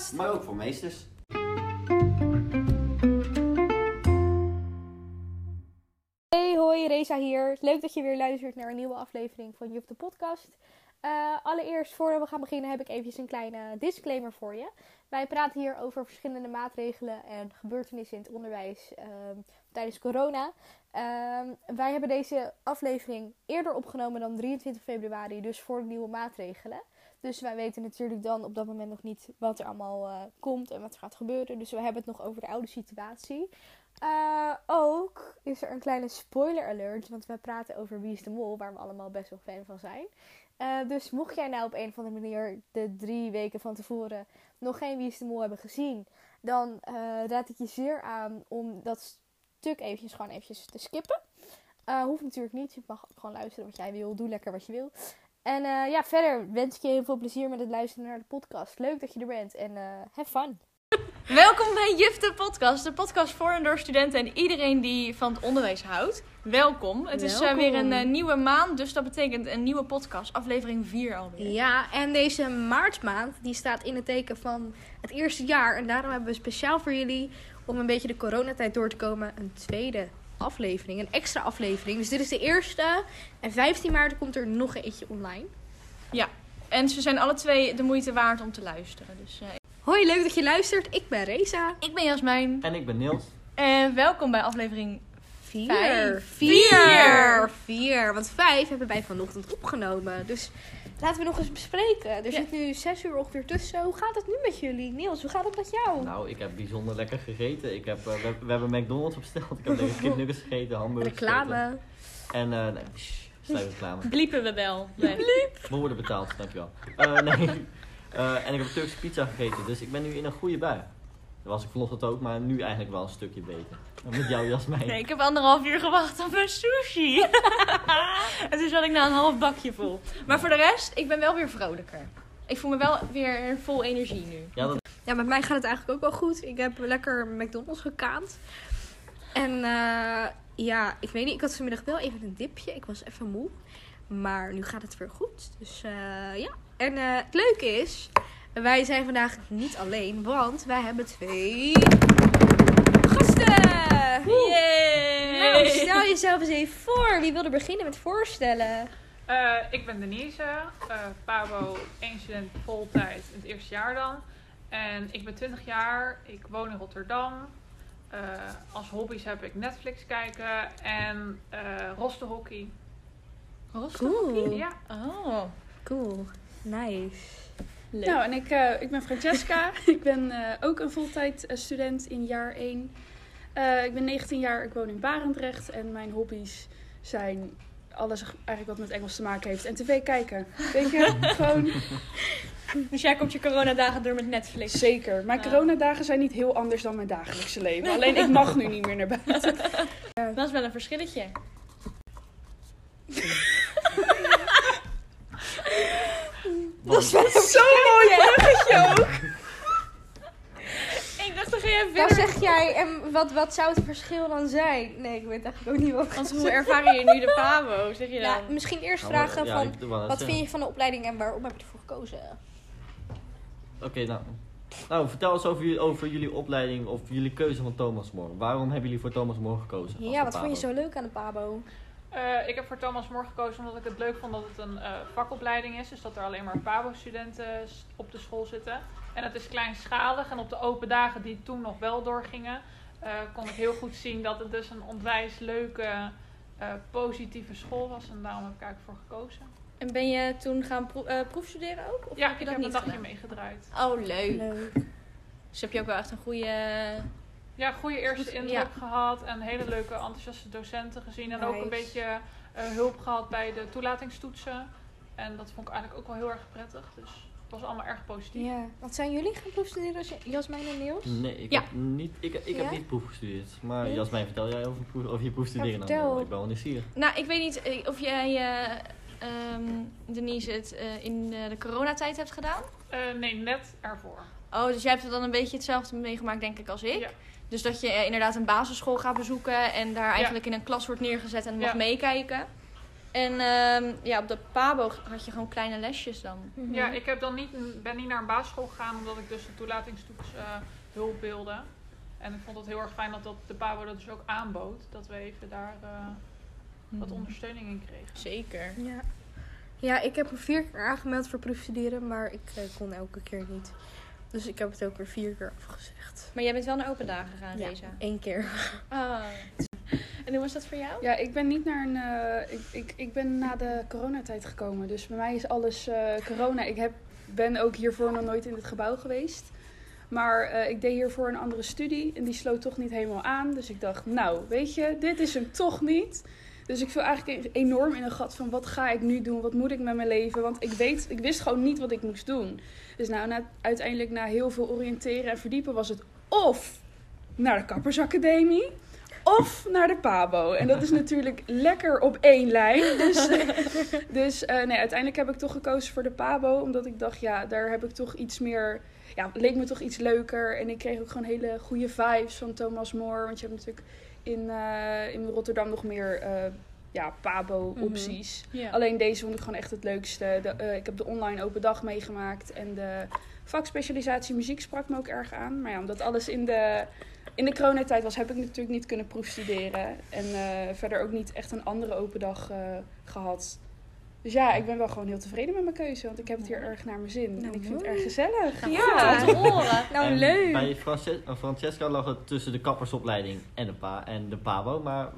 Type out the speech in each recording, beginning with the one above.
podcast. Maar ook voor meesters. Hey, hoi, Reza hier. Leuk dat je weer luistert naar een nieuwe aflevering van Jup de podcast. Eh, allereerst, voordat we gaan beginnen, heb ik eventjes een kleine disclaimer voor je. Wij praten hier over verschillende maatregelen en gebeurtenissen in het onderwijs ehm, tijdens corona. Ehm, wij hebben deze aflevering eerder opgenomen dan 23 februari, dus voor de nieuwe maatregelen. Dus wij weten natuurlijk dan op dat moment nog niet wat er allemaal eh, komt en wat er gaat gebeuren. Dus we hebben het nog over de oude situatie. Eh, ook is er een kleine spoiler alert, want we praten over Wie is de Mol, waar we allemaal best wel fan van zijn. Eh, dus mocht jij nou op een of andere manier de drie weken van tevoren nog geen Wie is de Mol hebben gezien, dan raad ik je zeer aan om dat stuk eventjes gewoon eventjes te skippen. Hoeft natuurlijk niet, je mag gewoon luisteren wat jij wil, doe lekker wat je wil. En eh, ja, verder wens ik je heel veel plezier met het luisteren naar de podcast. Leuk dat je er bent en eh have fun. Welkom bij Juf de podcast. De podcast voor en door studenten en iedereen die van het onderwijs houdt. Welkom. Het is eh, weer een nieuwe maand, dus dat betekent een nieuwe podcast. Aflevering 4 alweer. Ja, en deze maartmaand die staat in het teken van het eerste jaar. En daarom hebben we speciaal voor jullie, om een beetje de coronatijd door te komen, een tweede aflevering. Een extra aflevering. Dus dit is de eerste. En 15 maart komt er nog eentje online. En ze zijn alle twee de moeite waard om te luisteren. Dus eh, Hoi, leuk dat je luistert. Ik ben Reza. ik ben Jasmijn. En ik ben Niels. En welkom bij aflevering Vier. Vijf. Vier. Vier. Want vijf hebben wij vanochtend opgenomen. Dus laten we nog eens bespreken. Er Ja. zit nu zes uur ongeveer tussen. Hoe gaat het nu met jullie? Niels, hoe gaat het met jou? Nou, ik heb bijzonder lekker gegeten. Ik heb, eh, we, we hebben McDonald's besteld. Ik heb lekker kipnuggets gegeten, hamburgers Reclame. gegeten. En, eh nee, shh, sluit reclame. bliepen we wel. Nee. We worden betaald, dankjewel. Eh nee. Eh, en ik heb Turkse pizza gegeten, dus ik ben nu in een goede bui. Dat was ik vanochtend ook, maar nu eigenlijk wel een stukje beter. En Met jou, Jasmijn. Nee, ik heb anderhalf uur gewacht op mijn sushi. en toen zat ik na een half bakje vol. Maar voor de rest, ik ben wel weer vrolijker. Ik voel me wel weer vol energie nu. Ja, dat Ja, met mij gaat het eigenlijk ook wel goed. Ik heb lekker McDonald's gekaand. En eh, ja, ik weet niet, ik had vanmiddag wel even een dipje. Ik was even moe. Maar nu gaat het weer goed. Dus eh, ja. En eh, het leuke is, wij zijn vandaag niet alleen, want wij hebben twee gasten. Yay! Nou, stel jezelf eens even voor. Wie wil er beginnen met voorstellen? Eh, ik ben Denise, eh Pabo, één student voltijd in het eerste jaar dan. En ik ben 20 jaar, ik woon in Rotterdam. Eh, als hobby's heb ik Netflix kijken en eh rosterhockey. Cool. Ja. Oh, Cool. Nice. Leuk. Nou, en ik, eh, ik ben Francesca. ik ben eh, ook een voltijd eh, student in jaar 1. Eh, ik ben 19 jaar, ik woon in Barendrecht. En mijn hobby's zijn alles eigenlijk wat met Engels te maken heeft. En tv kijken. Weet je, gewoon dus jij komt je coronadagen door met Netflix. zeker. Mijn Ja. coronadagen zijn niet heel anders dan mijn dagelijkse leven. Alleen ik mag nu niet meer naar buiten. Dat is wel een verschilletje. Dat Zo mooi bruggetje ook. Ik dacht, dan ga jij Dan verder. zeg jij, en wat, wat zou het verschil dan zijn? Nee, ik weet eigenlijk ook niet wat. Want hoe ervaren je nu de Pabo, zeg je dan? Ja, misschien eerst Nou, maar- vragen ja, van, ik wat zeggen. vind je van de opleiding en waarom heb je ervoor gekozen? Oké, nou. Nou, vertel eens over, jullie- over jullie opleiding of jullie keuze van Thomas More. Waarom hebben jullie voor Thomas More gekozen? als Ja, wat vond je zo leuk aan de Pabo? Eh, ik heb voor Thomas More gekozen omdat ik het leuk vond dat het een eh, vakopleiding is. Dus dat er alleen maar Pabo-studenten op de school zitten. En het is kleinschalig. En op de open dagen die toen nog wel doorgingen, eh, kon ik heel goed zien dat het dus een onwijs leuke, eh, positieve school was. En daarom heb ik eigenlijk voor gekozen. En ben je toen gaan pro- eh, proefstuderen ook? Of Ja, heb je ik dat heb een dagje gedaan? meegedraaid. Oh, leuk. Leuk. Dus heb je ook wel echt een goede... Ja, goede eerste indruk ja. gehad en hele leuke enthousiaste docenten gezien. En ook een beetje eh, hulp gehad bij de toelatingstoetsen. En dat vond ik eigenlijk ook wel heel erg prettig. Dus het was allemaal erg positief. Ja, wat zijn jullie gaan proefstuderen, als je- Jasmijn en Niels? Nee, ik, Ja. heb, niet, ik, ik Ja? heb niet proef gestudeerd. Maar Nee? Jasmijn, vertel jij over, proef, over je proefstuderen Ja, dan? Ik ben wel nieuwsgierig. Nou, ik weet niet eh, of jij, eh, ehm, Denise, het eh, in eh, de coronatijd hebt gedaan. Eh, nee, net ervoor. Oh, dus jij hebt er dan een beetje hetzelfde meegemaakt, denk ik, als ik. Dus dat je eh, inderdaad een basisschool gaat bezoeken en daar eigenlijk in een klas wordt neergezet en mag Ja. meekijken. En ehm, ja, op de PABO had je gewoon kleine lesjes dan. Mhm. Ja, ik heb dan niet, ben niet naar een basisschool gegaan omdat ik dus de toelatingstoets eh, hulp wilde. En ik vond het heel erg fijn dat, dat de PABO dat dus ook aanbood. Dat we even daar eh, wat ondersteuning in kregen. Zeker. Ja. ja, ik heb me vier keer aangemeld voor proefstuderen, maar ik kon elke keer niet. Dus ik heb het ook weer vier keer afgezegd. Maar jij bent wel naar open dagen gegaan, Ja, Reza. één keer. Ah. En hoe was dat voor jou? Ja, ik ben niet naar een. eh, ik, ik, ik ben na de coronatijd gekomen. Dus bij mij is alles eh, corona. Ik heb, ben ook hiervoor nog nooit in het gebouw geweest. Maar eh, ik deed hiervoor een andere studie en die sloot toch niet helemaal aan. Dus ik dacht, nou, weet je, dit is hem toch niet. Dus ik viel eigenlijk enorm in een gat van wat ga ik nu doen? Wat moet ik met mijn leven? Want ik, weet, ik wist gewoon niet wat ik moest doen. Dus nou, na, uiteindelijk na heel veel oriënteren en verdiepen was het of naar de kappersacademie of naar de Pabo. En dat is natuurlijk lekker op één lijn. Dus, dus eh, nee, uiteindelijk heb ik toch gekozen voor de Pabo. Omdat ik dacht, ja, daar heb ik toch iets meer... Ja, leek me toch iets leuker. En ik kreeg ook gewoon hele goede vibes van Thomas More. Want je hebt natuurlijk in, eh, in Rotterdam nog meer eh, ja, Pabo-opties. Ja. Alleen deze vond ik gewoon echt het leukste. De, eh, ik heb de online open dag meegemaakt. En de vakspecialisatie muziek sprak me ook erg aan. Maar ja, omdat alles in de, in de coronatijd was, heb ik natuurlijk niet kunnen proefstuderen. En verder ook niet echt een andere open dag eh, gehad. Dus ja, ik ben wel gewoon heel tevreden met mijn keuze. Want ik heb het hier erg naar mijn zin. Nou, en ik vind het erg gezellig. Nou, Ja. goed te horen. Nou, En leuk. Bij Frances- eh, Francesca lag het tussen de kappersopleiding en de, pa en de PABO. Maar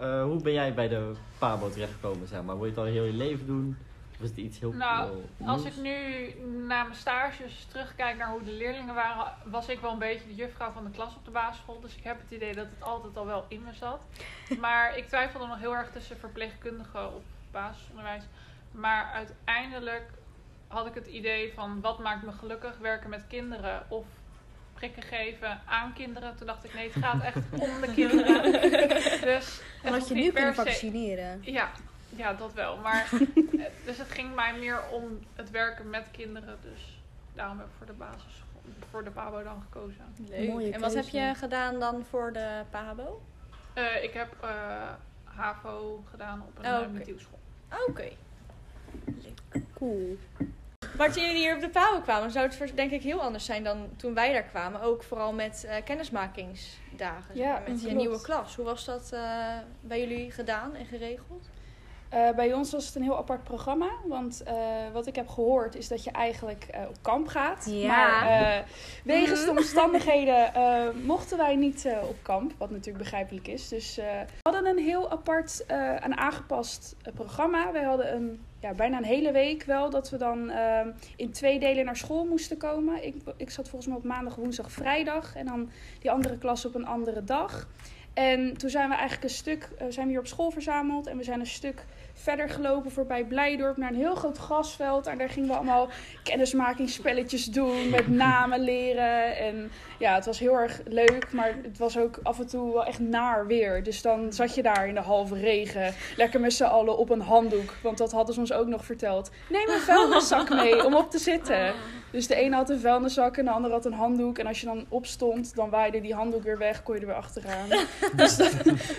eh, hoe ben jij bij de PABO terechtgekomen? Zeg maar? Wil je het al heel je leven doen? Of is het iets heel Nou, heel Als ik nu naar mijn stages terugkijk naar hoe de leerlingen waren, was ik wel een beetje de juffrouw van de klas op de basisschool. Dus ik heb het idee dat het altijd al wel in me zat. Maar ik twijfelde nog heel erg tussen verpleegkundigen op basisonderwijs. Maar uiteindelijk had ik het idee van wat maakt me gelukkig, werken met kinderen of prikken geven aan kinderen. Toen dacht ik nee, het gaat echt om de kinderen. Dus En het had hoeft je niet nu se- vaccineren. ja, ja, dat wel. Maar, dus het ging mij meer om het werken met kinderen. Dus daarom heb ik voor de basisschool, voor de PABO dan gekozen. Leuk. Mooie en wat heb je gedaan dan voor de PABO? Eh, ik heb eh, HAVO gedaan op een Oh, oké. Cool. Maar toen jullie hier op de PABO kwamen, zou het voor- denk ik heel anders zijn dan toen wij daar kwamen. Ook vooral met eh, kennismakingsdagen. zeg Ja, maar, met je nieuwe klas. Hoe was dat eh, bij jullie gedaan en geregeld? Eh, bij ons was het een heel apart programma. Want wat ik heb gehoord is dat je eigenlijk op kamp gaat. Ja. Maar eh, wegens de omstandigheden mochten wij niet op kamp. Wat natuurlijk begrijpelijk is. Dus we hadden een heel apart en aangepast programma. Wij hadden een, ja, bijna een hele week wel dat we dan eh, in twee delen naar school moesten komen. Ik, ik zat volgens mij op maandag, woensdag, vrijdag. En dan die andere klas op een andere dag. En toen zijn we eigenlijk een stuk, eh, zijn we hier op school verzameld. En we zijn een stuk verder gelopen voorbij Blijdorp naar een heel groot grasveld. En daar gingen we allemaal kennismakingsspelletjes doen, met namen leren. En ja, het was heel erg leuk, maar het was ook af en toe wel echt naar weer. Dus dan zat je daar in de halve regen, lekker met z'n allen op een handdoek. Want dat hadden ze ons ook nog verteld. Neem een vuilniszak mee om op te zitten. Dus de ene had een vuilniszak en de andere had een handdoek. En als je dan opstond, dan waaide die handdoek weer weg, kon je er weer achteraan. dus dat,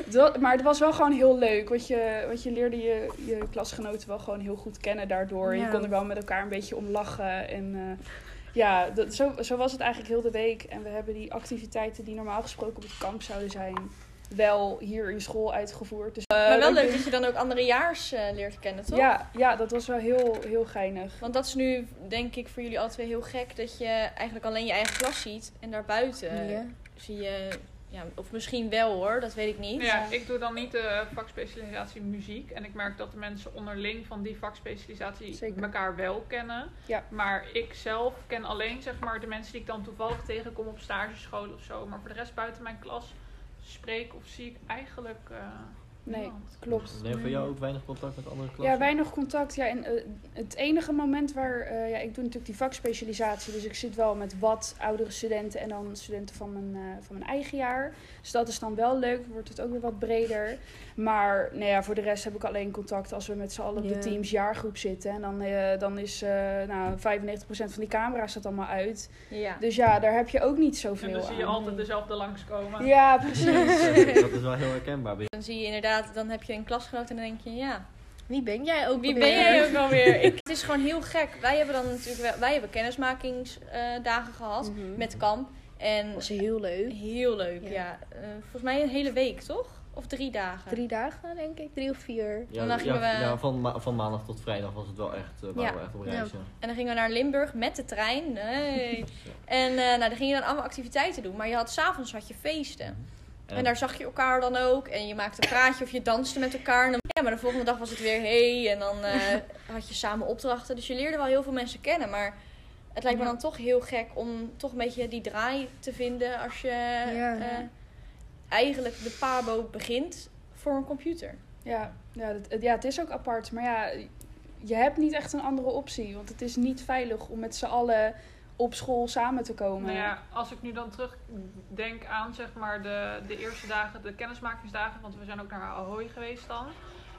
dat- maar het was wel gewoon heel leuk. Want je, want je leerde je, je klasgenoten wel gewoon heel goed kennen daardoor. Je kon er wel met elkaar een beetje om lachen. En eh, ja, dat, zo, zo was het eigenlijk heel de week. En we hebben die activiteiten die normaal gesproken op het kamp zouden zijn, wel hier in school uitgevoerd. Dus, eh, maar wel leuk dat je dan ook andere jaars eh, leert kennen, toch? Ja, ja, dat was wel heel, heel geinig. Want dat is nu, denk ik, voor jullie alle twee heel gek. Dat je eigenlijk alleen je eigen klas ziet. En daarbuiten Ja. zie je... Ja, of misschien wel hoor, dat weet ik niet. Ja, ik doe dan niet de vakspecialisatie muziek. En ik merk dat de mensen onderling van die vakspecialisatie Zeker. elkaar wel kennen. Ja. Maar ik zelf ken alleen zeg maar, de mensen die ik dan toevallig tegenkom op stageschool of zo. Maar voor de rest buiten mijn klas spreek of zie ik eigenlijk eh Nee, niemand. klopt. Nee, voor jou ook weinig contact met andere klassen? Ja, weinig contact. Ja, en eh, het enige moment waar... eh, ja, ik doe natuurlijk die vakspecialisatie. Dus ik zit wel met wat oudere studenten en dan studenten van mijn, eh, van mijn eigen jaar. Dus dat is dan wel leuk. Wordt het ook weer wat breder. Maar nou ja, voor de rest heb ik alleen contact als we met z'n allen op de teams jaargroep zitten. En dan, eh, dan is eh nou, 95% van die camera's staat allemaal uit. Ja. Dus ja, daar heb je ook niet En zoveel dan zie je aan. altijd dezelfde langskomen. Ja, precies. dat is wel heel herkenbaar. Dan zie je inderdaad, dan heb je een klasgenoot en dan denk je, ja, Wie ben jij ook Wie alweer? ben jij ook alweer? Ik, het is gewoon heel gek. Wij hebben dan natuurlijk wel, wij hebben kennismakingsdagen gehad Mhm. met kamp. En Dat was heel leuk. heel leuk, ja. Ja. Eh, volgens mij een hele week, toch? Of drie dagen? Drie dagen, denk ik. Drie of vier. Ja, En dan gingen ja, we- ja, van, ma- van maandag tot vrijdag was het wel echt, waren Ja. we echt op reis. Ja. En dan gingen we naar Limburg met de trein. Nee. En eh, nou, dan ging je dan allemaal activiteiten doen. Maar je had s'avonds had je feesten. En daar zag je elkaar dan ook. En je maakte een praatje of je danste met elkaar. En dan- ja, maar de volgende dag was het weer hey. En dan eh, had je samen opdrachten. Dus je leerde wel heel veel mensen kennen. Maar het lijkt me dan toch heel gek om toch een beetje die draai te vinden. Als je eh, eigenlijk de pabo begint voor een computer. Ja, ja, dat, ja, het is ook apart. Maar ja, je hebt niet echt een andere optie. Want het is niet veilig om met z'n allen op school samen te komen. Nou ja, als ik nu dan terugdenk aan zeg maar de, de eerste dagen, de kennismakingsdagen, want we zijn ook naar Ahoy geweest dan.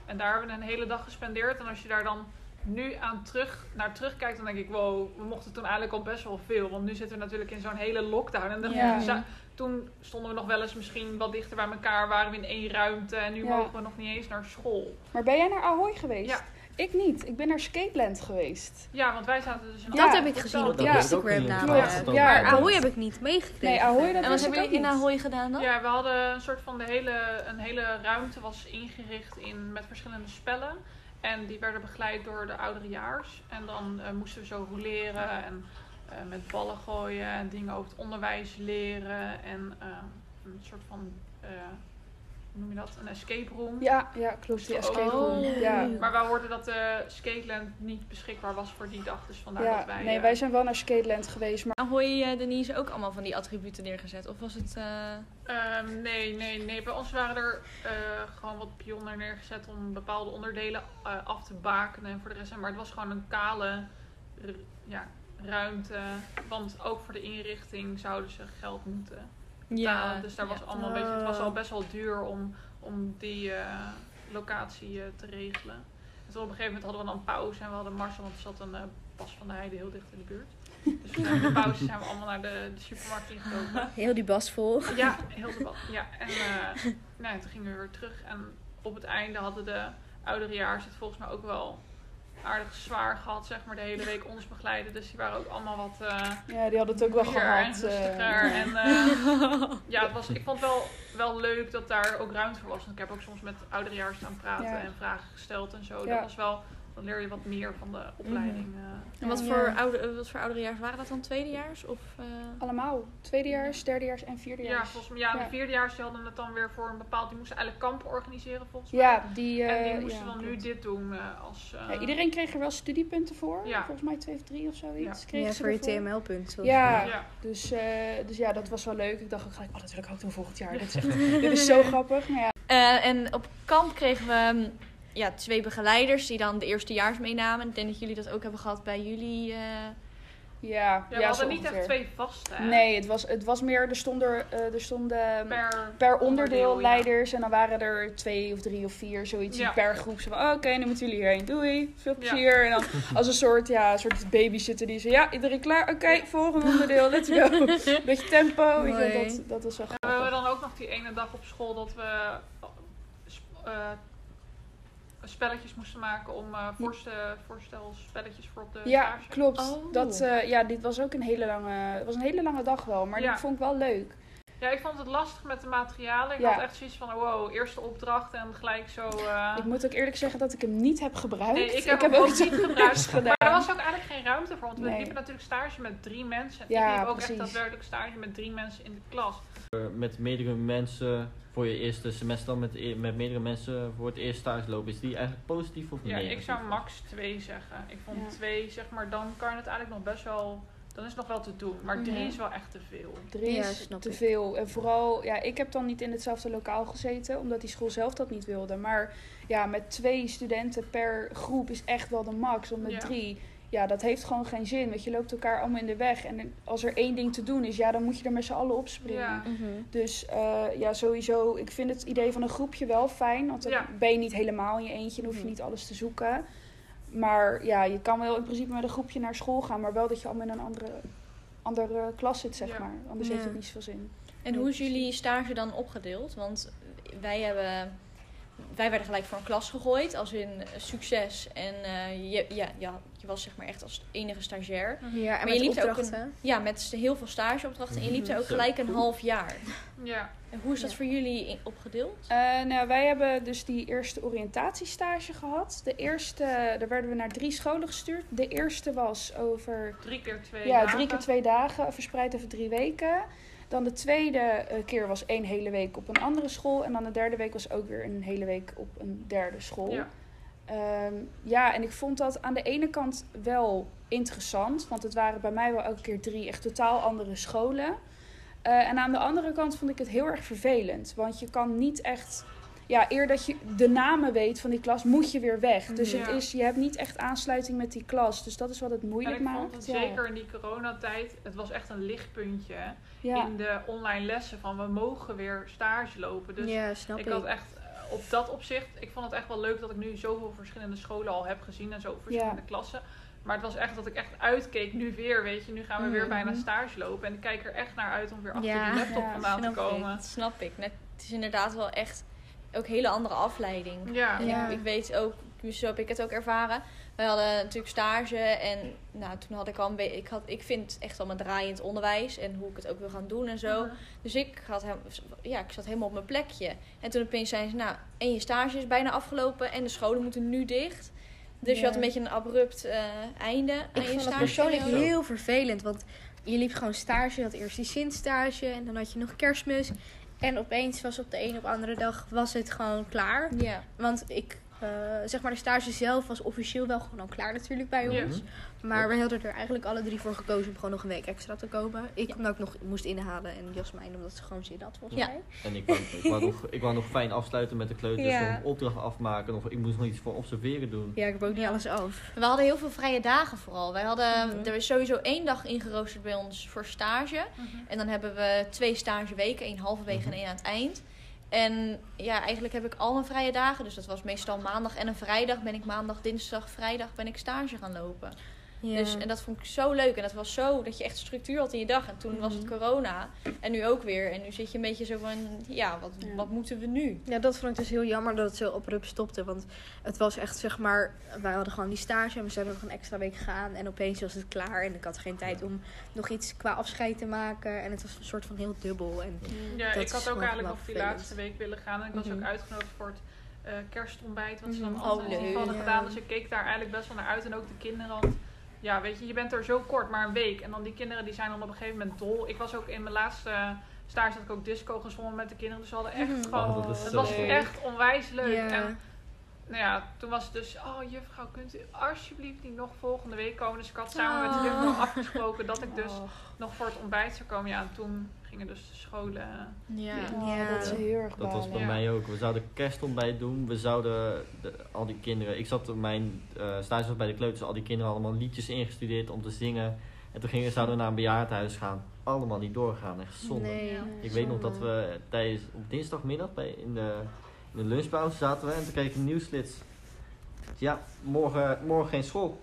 En daar hebben we een hele dag gespendeerd. En als je daar dan nu aan terug, naar terugkijkt, dan denk ik, wow, we mochten toen eigenlijk al best wel veel. Want nu zitten we natuurlijk in zo'n hele lockdown. En dan Ja. toen stonden we nog wel eens misschien wat dichter bij elkaar, waren we in één ruimte. En nu Ja. mogen we nog niet eens naar school. Maar ben jij naar Ahoy geweest? Ja. Ik niet. Ik ben naar Skateland geweest. Ja, want wij zaten dus in Dat Ja, heb ik gezien op dat Ja. heb ik ook Instagram namelijk. Ja, Maar Ahoy heb ik niet meegekregen. Nee, Ahoy dat En wat ook jullie in. Ahoy gedaan dan? Ja, we hadden een soort van de hele, een hele ruimte was ingericht in, met verschillende spellen. En die werden begeleid door de ouderejaars. En dan eh, moesten we zo roleren en eh, met ballen gooien en dingen over het onderwijs leren. En eh, een soort van, eh, noem je dat, een escape room. Ja, ja, klopt. Die escape room. Oh. Ja. Maar wij hoorden dat de Skateland niet beschikbaar was voor die dag. Dus vandaar Ja, dat wij... nee, eh, wij zijn wel naar Skateland geweest. Maar Ahoy, eh, Denise, ook allemaal van die attributen neergezet? Of was het... eh, Ehm, nee, nee, nee. Bij ons waren er eh, gewoon wat pionnen neergezet om bepaalde onderdelen eh, af te bakenen en voor de rest. Maar het was gewoon een kale ja, ruimte. Want ook voor de inrichting zouden ze geld moeten betalen. dus daar was ja. allemaal een beetje, het was al best wel duur om, om die eh, locatie eh, te regelen. En toen op een gegeven moment hadden we dan pauze en we hadden Marcel, want er zat een eh Bas van de Heide heel dicht in de buurt. Dus in de pauze zijn we allemaal naar de, de supermarkt ingelopen. Heel die bas vol. Ja, heel de bad. Ja, en eh, nou, toen gingen we weer terug. En op het einde hadden de ouderejaars het volgens mij ook wel aardig zwaar gehad, zeg maar, de hele week ons begeleiden. Dus die waren ook allemaal wat eh ja, die hadden het ook wel gehad. en eh. rustiger. En eh, ja, het was, ik vond het wel, wel leuk dat daar ook ruimte voor was. Want ik heb ook soms met ouderejaars staan praten Ja. en vragen gesteld en zo. Ja. Dat was wel, dan leer je wat meer van de opleiding. eh. En wat, Ja. voor oude, eh, wat voor ouderejaars waren dat dan? Tweedejaars? Of, eh, Allemaal. Tweedejaars, derdejaars en Ja, vierdejaars. volgens mij, ja, Ja. de vierdejaars die hadden het dan weer voor een bepaald, die moesten eigenlijk kampen organiseren volgens mij. Ja, die... En die moesten ja, dan nu dit doen eh, als... eh, Ja, iedereen kreeg er wel studiepunten voor. Ja. Volgens mij twee of drie of zoiets. Ja. Ja, voor je. TML-punt. Ja, Ja. Dus, eh, dus ja, dat was wel leuk. Ik dacht ook gelijk, oh, dat wil ik ook doen volgend jaar. Dit is, echt, dit is zo grappig. Maar ja, Eh, en op kamp kregen we mm, ja, twee begeleiders die dan de eerstejaars meenamen. Ik denk dat jullie dat ook hebben gehad bij jullie. eh, ja, Ja, we hadden niet ongeveer. echt twee vaste. hè? Nee, het was, het was meer, er stonden, eh, er stonden per, Per, onderdeel leiders. En dan waren er twee of drie of vier, zoiets Ja. per groep. Zo van, oh, oké, nu moeten jullie hierheen. Doei, veel Ja. plezier. En dan als een soort, ja, soort babysitter die zei, ja, iedereen klaar? Oké, volgende onderdeel, let's go. Beetje tempo, Mooi. dat, dat was wel Ja, we hebben grappig. dan ook nog die ene dag op school dat we eh, spelletjes moesten maken om eh voorste, voorstelspelletjes voor op de Ja, stage. klopt. Oh. Dat, eh, ja, dit was ook een hele lange, het was een hele lange dag wel, maar Ja. die vond ik wel leuk. Ja, ik vond het lastig met de materialen. Ik Ja. had echt zoiets van, wow, eerste opdracht en gelijk zo... eh, Ik moet ook eerlijk zeggen dat ik hem niet heb gebruikt. Nee, ik heb hem ook niet gebruikt. gedaan. Maar er was ook eigenlijk geen ruimte voor, want we liepen natuurlijk stage met drie mensen. Ja, ik liep ook precies. echt daadwerkelijk stage met drie mensen in de klas. Eh, met meerdere mensen voor je eerste semester met, e- met meerdere mensen voor het eerst stage lopen. Is die eigenlijk positief of negatief? Ja, ik zou max 2 zeggen. Ik vond 2, zeg maar, dan kan het eigenlijk nog best wel... Dan is het nog wel te doen. Maar 3 is wel echt te veel. 3 is te veel. En vooral, ja, ik heb dan niet in hetzelfde lokaal gezeten, omdat die school zelf dat niet wilde. Maar ja, met twee studenten per groep is echt wel de max. Want met 3 ja, dat heeft gewoon geen zin. Want je loopt elkaar allemaal in de weg. En als er één ding te doen is, ja, dan moet je er met z'n allen op springen. Ja. Dus eh, ja, sowieso, ik vind het idee van een groepje wel fijn. Want dan Ja. ben je niet helemaal in je eentje en hoef je niet alles te zoeken. Maar ja, je kan wel in principe met een groepje naar school gaan, maar wel dat je allemaal in een andere, andere klas zit, zeg Ja. maar. Anders Ja. heeft het niet zoveel zin. En hoe is jullie stage dan opgedeeld? Want wij hebben wij werden gelijk voor een klas gegooid, als in succes. En eh, je, ja, ja, je was zeg maar echt als enige stagiair. Ja, en Maar je met liep ook opdrachten. Ja, met heel veel stageopdrachten. En je liep er ook Zo, gelijk een half jaar. Ja. En hoe is dat Ja. voor jullie opgedeeld? Eh, nou, wij hebben dus die eerste oriëntatiestage gehad. De eerste, daar werden we naar drie scholen gestuurd. De eerste was over Drie keer twee ja, dagen. drie keer twee dagen, verspreid over drie weken. Dan de tweede eh, keer was één hele week op een andere school. En dan de derde week was ook weer een hele week op een derde school. Ja. Ehm, ja, en ik vond dat aan de ene kant wel interessant. Want het waren bij mij wel elke keer drie echt totaal andere scholen. Eh, en aan de andere kant vond ik het heel erg vervelend. Want je kan niet echt... Ja, eer dat je de namen weet van die klas, moet je weer weg. Dus het Ja. is, je hebt niet echt aansluiting met die klas. Dus dat is wat het En moeilijk ik maakt. vond het ja. zeker in die coronatijd, het was echt een lichtpuntje Ja. in de online lessen van we mogen weer stage lopen. Dus ja, snap ik ik. had echt eh, op dat opzicht, ik vond het echt wel leuk dat ik nu zoveel verschillende scholen al heb gezien en zoveel verschillende klassen. Maar het was echt dat ik echt uitkeek, nu weer, weet je, nu gaan we weer Mhm. bijna stage lopen. En ik kijk er echt naar uit om weer achter Ja, die laptop ja, vandaan te komen. Ik, dat snap ik. Net, het is inderdaad wel echt ook een hele andere afleiding. Ja, En Ja. Ik, ik weet ook, dus zo heb ik het ook ervaren. Wij hadden natuurlijk stage en nou, toen had ik al een beetje, ik, had, ik vind echt al mijn draaiend onderwijs en hoe ik het ook wil gaan doen en zo. Dus ik, had hem, ja, ik zat helemaal op mijn plekje. En toen opeens zeiden ze, nou, en je stage is bijna afgelopen en de scholen moeten nu dicht. Dus je had een beetje een abrupt eh, einde aan Ik je vond dat stage. persoonlijk heel vervelend. Want je liep gewoon stage. Je had eerst die Sint-stage. En dan had je nog kerstmis. En opeens was op de een op andere dag was het gewoon klaar. Ja. Want ik, eh, zeg maar, de stage zelf was officieel wel gewoon al klaar natuurlijk bij Ja. ons. Maar we hadden er eigenlijk alle drie voor gekozen om gewoon nog een week extra te komen. Ik omdat ik nog moest inhalen en Jasmijn omdat ze gewoon zin had volgens Ja. mij. En ik wou, ik, wou nog, ik wou nog fijn afsluiten met de kleuters, Ja. nog opdrachten afmaken, of ik moest nog iets voor observeren doen. Ja, ik heb ook niet alles af. We hadden heel veel vrije dagen vooral. Wij hadden, Mhm. er is sowieso één dag ingeroosterd bij ons voor stage. Mhm. En dan hebben we twee stageweken, één halverwege Mhm. en één aan het eind. En ja, eigenlijk heb ik al mijn vrije dagen. Dus dat was meestal maandag en een vrijdag ben ik maandag, dinsdag, vrijdag ben ik stage gaan lopen. Ja. Dus, en dat vond ik zo leuk. En dat was zo dat je echt structuur had in je dag. En toen was het Mhm. corona. En nu ook weer. En nu zit je een beetje zo van, ja, wat, Ja. wat moeten we nu? Ja, dat vond ik dus heel jammer dat het zo abrupt stopte. Want het was echt, zeg maar, wij hadden gewoon die stage en we zouden nog een extra week gaan. En opeens was het klaar en ik had geen tijd om nog iets qua afscheid te maken. En het was een soort van heel dubbel. En Ja, Dat ik had ook eigenlijk nog die laatste week willen gaan. En ik was Mhm. ook uitgenodigd voor het eh, kerstontbijt. Wat ze dan Mhm. altijd Oh, leuk. hadden Ja. gedaan. Dus ik keek daar eigenlijk best wel naar uit. En ook de kinderen. Want ja, weet je, je bent er zo kort, maar een week. En dan die kinderen die zijn dan op een gegeven moment dol. Ik was ook in mijn laatste stage dat ik ook disco gezongen met de kinderen. Dus we hadden echt Mhm. gewoon... Oh, het was leuk. echt onwijs leuk. En nou ja, toen was het dus, oh juffrouw, kunt u alsjeblieft niet nog volgende week komen? Dus ik had samen met de Oh. juffrouw afgesproken dat ik dus Oh, nog voor het ontbijt zou komen. Ja, en toen gingen dus de scholen... Ja. oh, Ja. dat is heel erg Dat was bij Ja. mij ook. We zouden kerstontbijt doen. We zouden de, al die kinderen. Ik zat op mijn eh stage was bij de kleuters. Al die kinderen allemaal liedjes ingestudeerd om te zingen. En toen gingen, zouden we naar een bejaardenhuis gaan. Allemaal niet doorgaan. Echt zonde. nee. Ik weet nog dat we tijdens op dinsdagmiddag bij, in, de, in de lunchpauze zaten we en toen kreeg ik een nieuwsflits. Ja, morgen, morgen geen school.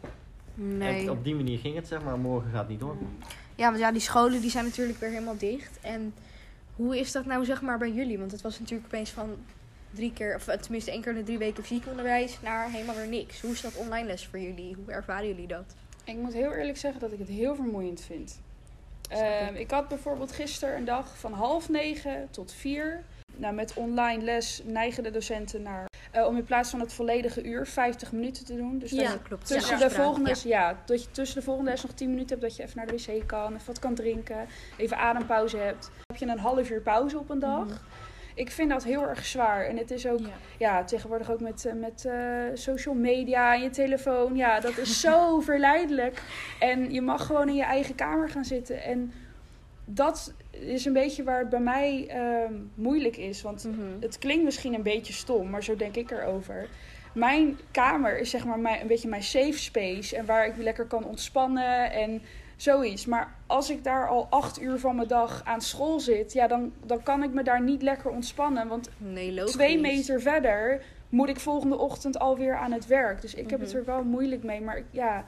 Nee. En op die manier ging het zeg maar, morgen gaat niet door. Ja, want ja, die scholen die zijn natuurlijk weer helemaal dicht. En hoe is dat nou zeg maar bij jullie? Want het was natuurlijk opeens van drie keer, of tenminste één keer in de drie weken fysiek onderwijs naar helemaal weer niks. Hoe is dat online les voor jullie? Hoe ervaren jullie dat? Ik moet heel eerlijk zeggen dat ik het heel vermoeiend vind. Ehm, ik had bijvoorbeeld gisteren een dag van half negen tot vier. Nou, met online les neigen de docenten naar eh, om in plaats van het volledige uur 50 minuten te doen. Dus dat Ja. klopt. tussen, Ja. de volgende, Ja. ja. dat je tussen de volgende les nog 10 minuten hebt dat je even naar de wc kan, even wat kan drinken, even adempauze hebt. Dan heb je een half uur pauze op een dag. Mhm. Ik vind dat heel erg zwaar. En het is ook Ja. ja, tegenwoordig ook met, eh, met eh, social media en je telefoon. Ja, dat is zo verleidelijk. En je mag gewoon in je eigen kamer gaan zitten. En dat is een beetje waar het bij mij ehm, moeilijk is. Want Mhm. het klinkt misschien een beetje stom, maar zo denk ik erover. Mijn kamer is zeg maar mijn, een beetje mijn safe space. En waar ik lekker kan ontspannen en zoiets. Maar als ik daar al acht uur van mijn dag aan school zit, ja, dan, dan kan ik me daar niet lekker ontspannen. Want Nee, twee meter verder moet ik volgende ochtend alweer aan het werk. Dus ik heb het Mhm. er wel moeilijk mee. Maar ja,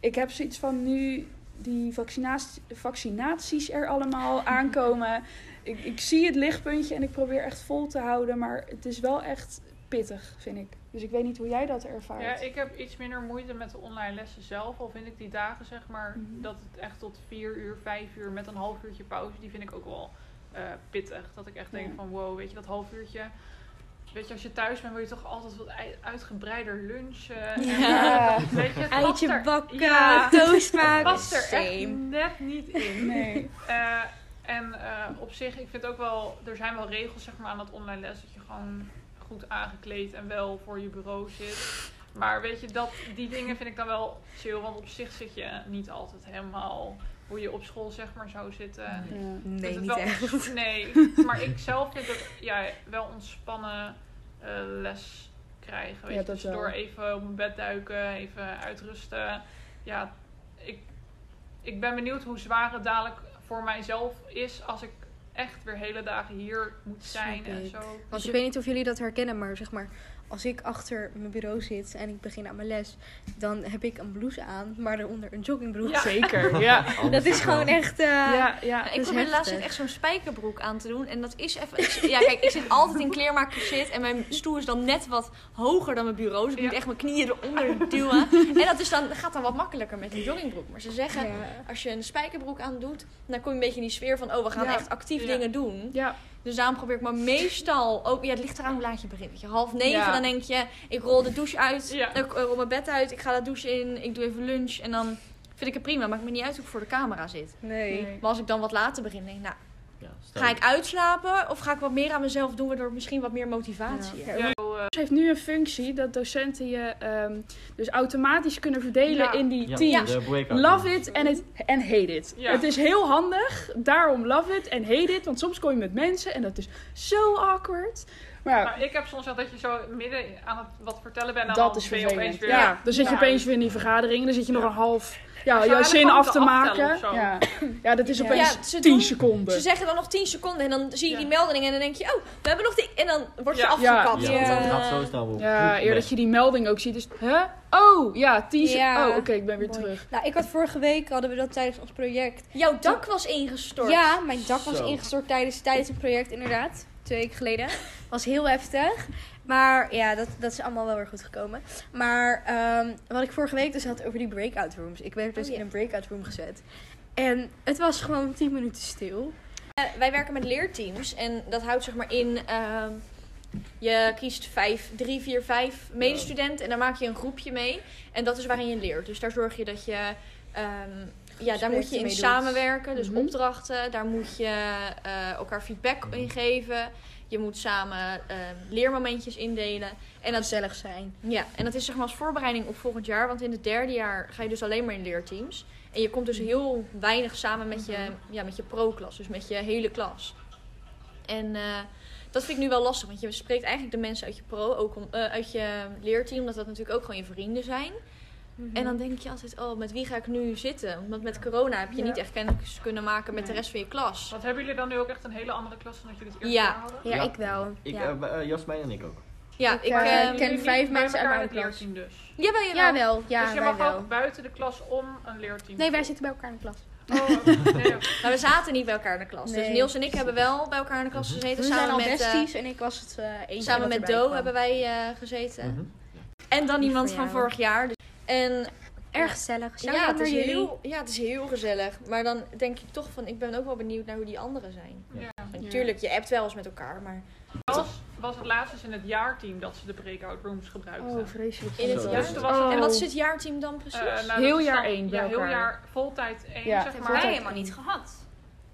ik heb zoiets van nu die vaccinaties, vaccinaties er allemaal aankomen. Ik, ik zie het lichtpuntje en ik probeer echt vol te houden. Maar het is wel echt pittig, vind ik. Dus ik weet niet hoe jij dat ervaart. Ja, ik heb iets minder moeite met de online lessen zelf. Al vind ik die dagen, zeg maar, Mhm. dat het echt tot vier uur, vijf uur met een half uurtje pauze, die vind ik ook wel eh, pittig. Dat ik echt denk Ja. van, wow, weet je, dat half uurtje. Weet je, als je thuis bent, wil je toch altijd wat ui- uitgebreider lunchen. En, Ja. Weet je, het past Eitje er- bakken, Ja. toast maken. past er echt net niet in. Nee. Eh, en eh, op zich, ik vind ook wel, er zijn wel regels zeg maar, aan dat online les. Dat je gewoon goed aangekleed en wel voor je bureau zit. Maar weet je, dat, die dingen vind ik dan wel chill. Want op zich zit je niet altijd helemaal hoe je op school zeg maar zou zitten. Ja. Dus Nee, het niet wel echt. Nee, maar ik zelf vind het ja, wel ontspannen eh, les krijgen. Weet Ja, je? dat Dus door even op mijn bed duiken, even uitrusten. Ja, ik, ik ben benieuwd hoe zwaar het dadelijk voor mijzelf is als ik echt weer hele dagen hier moet zijn Snap en ik. zo. Want ik weet niet of jullie dat herkennen, maar zeg maar, als ik achter mijn bureau zit en ik begin aan mijn les, dan heb ik een blouse aan, maar daaronder een joggingbroek. Ja. Zeker, ja. Dat is gewoon echt. eh, Ja, ja. ik probeer tijd echt zo'n spijkerbroek aan te doen. En dat is even... ja, kijk, ik zit altijd in kleermaker zit. En mijn stoel is dan net wat hoger dan mijn bureau. Dus ik Ja. moet echt mijn knieën eronder duwen. En dat is dan, gaat dan wat makkelijker met een joggingbroek. Maar ze zeggen, ja. als je een spijkerbroek aan doet... dan kom je een beetje in die sfeer van... oh, we gaan Ja. echt actief Ja. dingen doen. Ja, Dus daarom probeer ik maar meestal... Ook, ja, het ligt eraan hoe laat je begint. Weet je, half negen, Ja. dan denk je... ik rol de douche uit. Ja. Ik rol mijn bed uit. Ik ga de douche in. Ik doe even lunch. En dan vind ik het prima. Maakt me niet uit hoe ik voor de camera zit. Nee. Nee. Maar als ik dan wat later begin, denk ik... nou, Ja, Ga ik uitslapen of ga ik wat meer aan mezelf doen, waardoor ik misschien wat meer motivatie Ja. Ze heeft nu een functie dat docenten je ehm, dus automatisch kunnen verdelen Ja. in die Ja, teams. Love it en it- en hate it. Ja. Het is heel handig, daarom love it en hate it. Want soms kom je met mensen en dat is zo awkward. Maar nou, ik heb soms wel dat je zo midden aan het wat vertellen bent en dat dan is ben je opeens vervelend. weer... Ja, dan zit je opeens weer in die vergadering. Dan zit je nog een half ja, jouw zin af te maken. Ja. ja, dat is opeens Ja, ze 10 doen- seconden. Ze zeggen dan nog 10 seconden en dan zie je Ja. die melding en dan denk je, oh, we hebben nog die... En dan word je Ja. afgekapt. Ja, dat dan, gaat zo snel op. Ja, eer dat je die melding ook ziet. Dus, hè? Oh, ja, 10 Ja. seconden. Oh, oké, ik ben weer Mooi. terug. Nou, ik had vorige week, hadden we dat tijdens ons project. Jouw dak was ingestort. Ja, mijn dak was Zo. ingestort tijdens, tijdens het project, inderdaad. Twee weken geleden. Was heel heftig. Maar ja, dat, dat is allemaal wel weer goed gekomen. Maar ehm, wat ik vorige week dus had over die breakout rooms. Ik werd dus Oh, in een breakout room gezet. En het was gewoon 10 minuten stil. Eh, wij werken met leerteams en dat houdt zeg maar in... ehm, je kiest vijf, drie, vier, vijf medestudenten en dan maak je een groepje mee. En dat is waarin je leert. Dus daar zorg je dat je... ehm, ja, daar moet je in doet. samenwerken. Dus Mhm. opdrachten. Daar moet je eh, elkaar feedback in geven. Je moet samen ehm, leermomentjes indelen. En dat, Gezellig zijn. ja, en dat is zeg maar als voorbereiding op volgend jaar. Want in het derde jaar ga je dus alleen maar in leerteams. En je komt dus heel weinig samen met je, ja, met je pro-klas. Dus met je hele klas. En eh, dat vind ik nu wel lastig. Want je spreekt eigenlijk de mensen uit je pro, ook om, eh, uit je leerteam. Omdat dat natuurlijk ook gewoon je vrienden zijn. En dan denk je altijd, oh, met wie ga ik nu zitten? Want met corona heb je Ja. niet echt kennis kunnen maken met de rest van je klas. Wat hebben jullie dan nu ook echt een hele andere klas dan dat jullie het eerste Ja. hadden? Ja, Ja. ik wel. Ik, Jasmijn en ik ook. Ja, Ik, ik... eh, eh, ken vijf mensen uit mijn klas. leerteam dus. jawel, jawel. Jawel, ja, dus je mag wel. ook buiten de klas om een leerteam. Nee, wij zitten bij elkaar in de klas. Oh, nee. Maar we zaten niet bij elkaar in de klas. Dus. Niels en ik hebben wel bij elkaar in de klas gezeten. We zijn samen al met, eh, besties en ik was het eh eentje samen met Do kwam. hebben wij eh, gezeten. Mhm. En dan iemand van vorig jaar. En Erg gezellig. ja, het is heel, ja, het is heel gezellig. Maar dan denk ik toch van, ik ben ook wel benieuwd naar hoe die anderen zijn. Ja. Want Ja. Tuurlijk, je appt wel eens met elkaar, maar Was, was het laatst eens in het jaarteam dat ze de breakout rooms gebruikten. Oh, vreselijk. in het jaar. Dus was het- Oh. En wat is het jaarteam dan precies? Eh, nou, dat Heel jaar dan- één Ja, heel elkaar. jaar voltijd één, Ja, zeg maar. Wij helemaal niet gehad.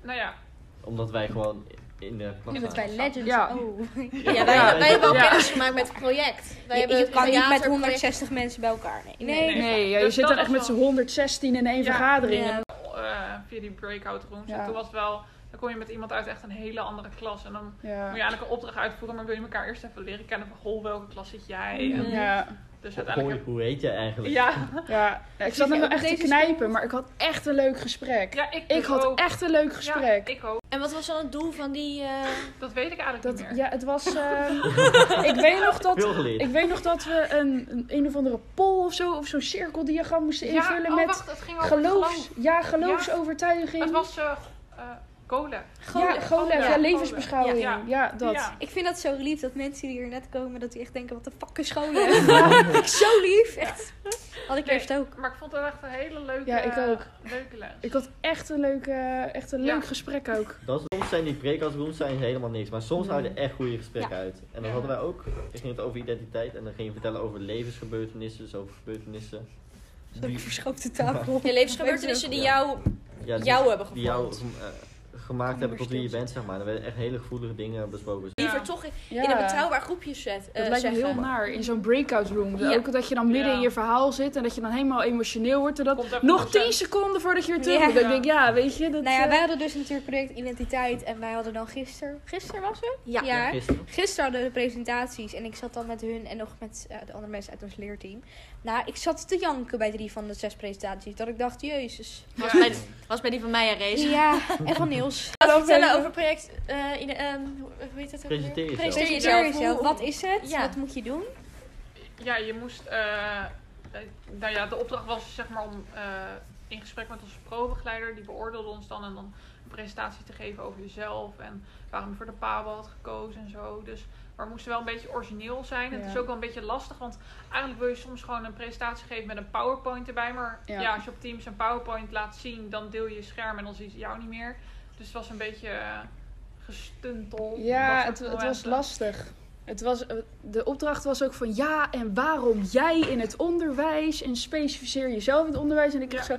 Nou ja, Omdat wij gewoon in de wij legends Ja. Oh. ja, wij, Ja. wij hebben wel Ja. kennis gemaakt met het project. Wij Je, hebben je het kan niet met theaterproject- 160 mensen bij elkaar. Nee. Nee, nee. Nee, ja, je Dus zit dat dan echt met z'n wel- 116 in één Ja. vergadering. Ja. eh, via die breakout rooms. Ja. En toen was het wel, dan kom je met iemand uit echt een hele andere klas. En dan moet je eigenlijk een opdracht uitvoeren, maar wil je elkaar eerst even leren kennen van, goh, welke klas zit jij? En Ja, dus Hoi, uiteindelijk... hoe heet je eigenlijk? Ja, ja. ja, ik zat wel ook echt te knijpen, maar ik had echt een leuk gesprek. ja ik, Ik had ook. echt een leuk Ja, gesprek. ik ook. En wat was dan het doel van die... eh, Dat weet ik eigenlijk Dat, niet meer. ja, het was. ehm, ik, weet nog dat, Veel geleerd. ik weet nog dat we een, een, een of andere poll of zo, of zo'n cirkeldiagram moesten invullen ja, oh, met wacht, het ging over geloofs, geloof. ja, geloofsovertuiging. Het was eh, eh, Cola. ja, ja, ja, levensbeschouwing. Ja, Ja. dat. Ja. Ik vind dat zo lief dat mensen die hier net komen, dat die echt denken, wat de fuck is scholen? Ik zo lief. Echt. Had ik Nee, eerst ook. Maar ik vond het echt een hele leuke, Ja, ik ook. leuke les. Ik had echt een, leuke, echt een Ja. leuk gesprek ook. Dat is, soms zijn die rooms zijn helemaal niks, maar soms houden er echt goede gesprekken uit. En dan hadden wij ook, ik ging het over identiteit en dan ging je vertellen over levensgebeurtenissen, dus over gebeurtenissen. Zo'n verschoopte tafel. Je levensgebeurtenissen die jou, ja, die- jou hebben die jou gevormd. Gem- gemaakt hebben tot wie je bent, zeg maar. Er werden echt hele gevoelige dingen besproken. Liever toch in, Ja. in een betrouwbaar groepje zet, eh, Dat lijkt me heel naar in zo'n breakout room. Ja. Ook dat je dan midden Ja. in je verhaal zit en dat je dan helemaal emotioneel wordt. En dat nog docent. 10 seconden voordat je weer terug. Dan denk ik, ja, weet je. Dat, Nou ja, eh, wij hadden dus natuurlijk project identiteit en wij hadden dan gisteren, gisteren was het? Ja. Ja. Gisteren. Gisteren hadden we de presentaties en ik zat dan met hun en nog met eh, de andere mensen uit ons leerteam. Nou, ik zat te janken bij drie van de zes presentaties. Dat ik dacht, jezus. Was, bij, was bij die van mij en Race. Ja, en van Niels. Laten we vertellen over project... eh, in, ehm, hoe heet dat ook? Presenteer jezelf. Presenteer jezelf. Wat is het? Ja. Wat moet je doen? Ja, je moest. eh, eh, nou ja, de opdracht was zeg maar om eh, in gesprek met onze pro-begeleider, die beoordeelde ons dan en dan een presentatie te geven over jezelf en waarom je voor de PABO had gekozen en zo. Dus, maar we moesten wel een beetje origineel zijn. Het is ook wel een beetje lastig, want eigenlijk wil je soms gewoon een presentatie geven met een PowerPoint erbij. Maar Ja. ja, als je op Teams een PowerPoint laat zien, dan deel je je scherm en dan zie je jou niet meer. Dus het was een beetje eh, gestuntel. Ja, het, het was lastig. Het was, eh, de opdracht was ook van ja, en waarom jij in het onderwijs en specificeer jezelf in het onderwijs. En ik kreeg zo,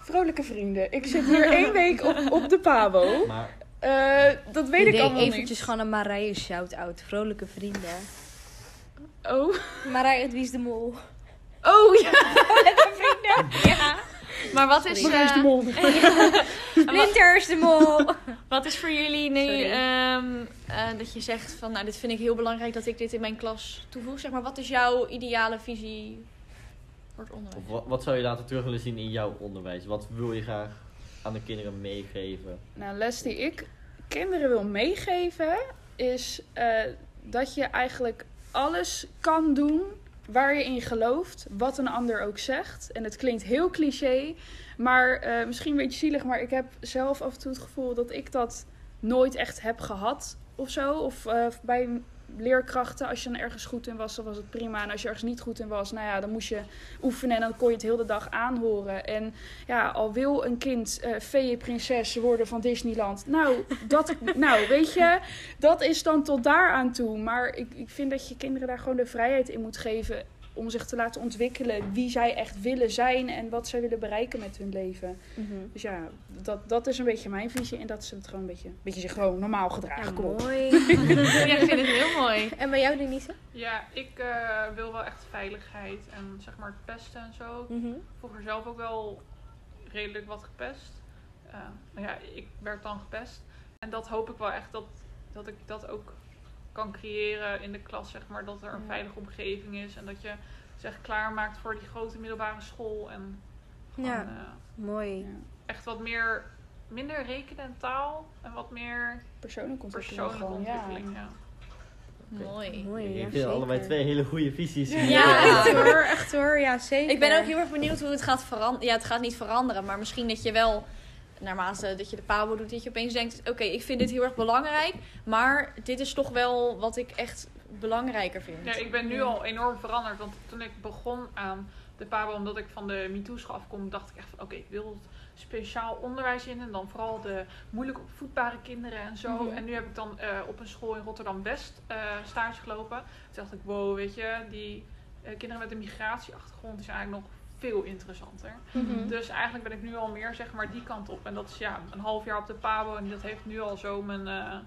vrolijke vrienden, ik zit hier één week op, op de Pabo. Maar Eh, dat weet ik allemaal eventjes niet. gewoon een Marije shout-out. Vrolijke vrienden. Oh, Marije, het wie is de mol? oh ja, Ja. Maar wat is, maar is de eh, mol. Winter is de mol. wat is voor jullie nu ehm, eh, dat je zegt van nou dit vind ik heel belangrijk dat ik dit in mijn klas toevoeg. Zeg maar wat is jouw ideale visie voor het onderwijs? of wat, wat zou je laten terug willen zien in jouw onderwijs? Wat wil je graag aan de kinderen meegeven? Nou, les die ik kinderen wil meegeven is eh, dat je eigenlijk alles kan doen waar je in gelooft, wat een ander ook zegt. En het klinkt heel cliché, maar eh, misschien een beetje zielig, maar ik heb zelf af en toe het gevoel dat ik dat nooit echt heb gehad of zo. Of eh, bij leerkrachten, als je dan ergens goed in was, dan was het prima. En als je ergens niet goed in was, nou ja, dan moest je oefenen en dan kon je het heel de dag aanhoren. En ja, al wil een kind eh feeënprinses worden van Disneyland. Nou, dat, nou, weet je, dat is dan tot daar aan toe. Maar ik, ik vind dat je kinderen daar gewoon de vrijheid in moet geven om zich te laten ontwikkelen wie zij echt willen zijn en wat zij willen bereiken met hun leven. Dus ja, dat, dat is een beetje mijn visie en dat ze het gewoon een beetje, een beetje zich gewoon normaal gedragen. Ja, Kom op. mooi. ja, ik vind het heel mooi. En bij jou, Denise? Ja, ik eh, wil wel echt veiligheid en zeg maar het pesten en zo. Mhm. Vroeger zelf ook wel redelijk wat gepest. Eh, maar ja, ik werd dan gepest. En dat hoop ik wel echt dat, dat ik dat ook kan creëren in de klas, zeg maar. Dat er een Ja. veilige omgeving is en dat je zich klaarmaakt voor die grote middelbare school. En gewoon, Ja. eh, Mooi. Ja, echt wat meer, minder rekenen en taal en wat meer persoonlijke ontwikkeling persoonlijke ja. Ja. Mooi. Mooi, ik ja, vind zeker. allebei twee hele goede visies. hier. Ja. echt hoor, echt hoor. Ja, zeker. Ik ben ook heel erg benieuwd hoe het gaat veranderen. Ja, het gaat niet veranderen, maar misschien dat je wel, naarmate dat je de pabo doet, dat je opeens denkt: oké, ik vind dit heel erg belangrijk, maar dit is toch wel wat ik echt belangrijker vind. Ja, ik ben nu al enorm veranderd. Want toen ik begon aan de PABO, omdat ik van de MeToo-school afkom, dacht ik echt van oké, ik wil speciaal onderwijs in. En dan vooral de moeilijk opvoedbare kinderen en zo. Mhm. En nu heb ik dan eh, op een school in Rotterdam-West eh, stage gelopen. Toen dacht ik, wow, weet je, die eh, kinderen met een migratieachtergrond is eigenlijk nog veel interessanter. Mhm. Dus eigenlijk ben ik nu al meer zeg maar die kant op. En dat is ja, een half jaar op de PABO. En dat heeft nu al zo mijn, eh,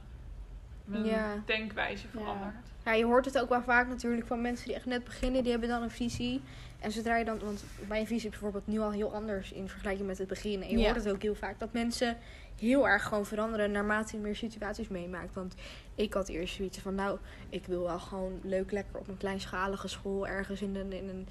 mijn Ja. denkwijze veranderd. Ja, je hoort het ook wel vaak natuurlijk van mensen die echt net beginnen. Die hebben dan een visie. En zodra je dan, want mijn visie is bijvoorbeeld nu al heel anders in vergelijking met het begin. En je Ja. hoort het ook heel vaak dat mensen heel erg gewoon veranderen naarmate je meer situaties meemaakt. Want ik had eerst zoiets van, nou, ik wil wel gewoon leuk lekker op een kleinschalige school ergens in een, in een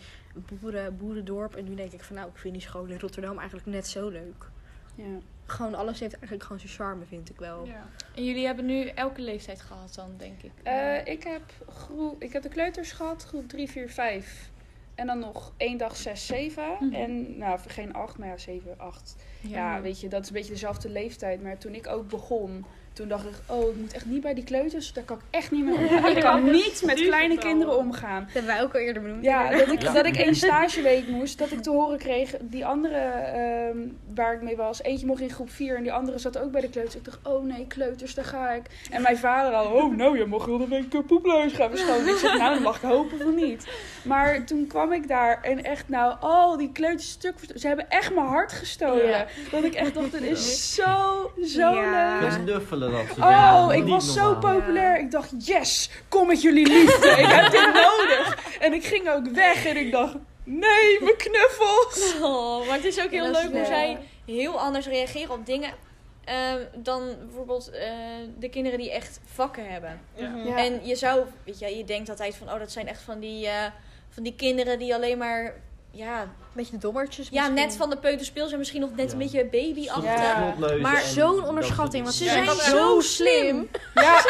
boeren, boerendorp. En nu denk ik van, nou, ik vind die school in Rotterdam eigenlijk net zo leuk. Ja. Gewoon alles heeft eigenlijk gewoon zijn charme, vind ik wel. Ja. En jullie hebben nu elke leeftijd gehad dan, denk ik. Eh, ik, heb groep, ik heb de kleuters gehad, groep 3, 4, 5. En dan nog één dag 6, 7. Mhm. En nou, geen 8, maar ja, 7, 8. Ja, weet je, dat is een beetje dezelfde leeftijd. Maar toen ik ook begon, toen dacht ik, oh, ik moet echt niet bij die kleuters. Daar kan ik echt niet mee omgaan. Ik kan niet met kleine kinderen omgaan. Dat hebben wij ook al eerder benoemd. Ja, dat ik, Ja. dat ik één stageweek moest. Dat ik te horen kreeg, die andere ehm, waar ik mee was. Eentje mocht in groep 4 en die andere zat ook bij de kleuters. Ik dacht, oh nee, kleuters, daar ga ik. En mijn vader al, oh nou, je mag wel een week een poepluis gaan verschonen. Ik zeg, nou, dat mag ik hopen van niet. Maar toen kwam ik daar en echt, nou, al die kleuters stuk voor stuk. Ze hebben echt mijn hart gestolen. Ja. Dat ik echt dacht, dit is zo, zo Ja. leuk. Dat Oh, ik was zo populair. Ik dacht, yes, kom met jullie liefde. Ik heb dit nodig. En ik ging ook weg en ik dacht, nee, mijn knuffels. Oh, maar het is ook heel leuk hoe zij heel anders reageren op dingen. ehm, dan bijvoorbeeld eh, de kinderen die echt vakken hebben. Ja. Ja. En je zou, weet je, je denkt altijd van, oh, dat zijn echt van die, eh, van die kinderen die alleen maar, ja, beetje dommertjes ja misschien. net van de peuterspeel zijn, misschien nog net Ja. een beetje babyachtig. Ja. Snotneuzen Maar zo'n onderschatting, want ze zijn Ja, zo slim. Ja,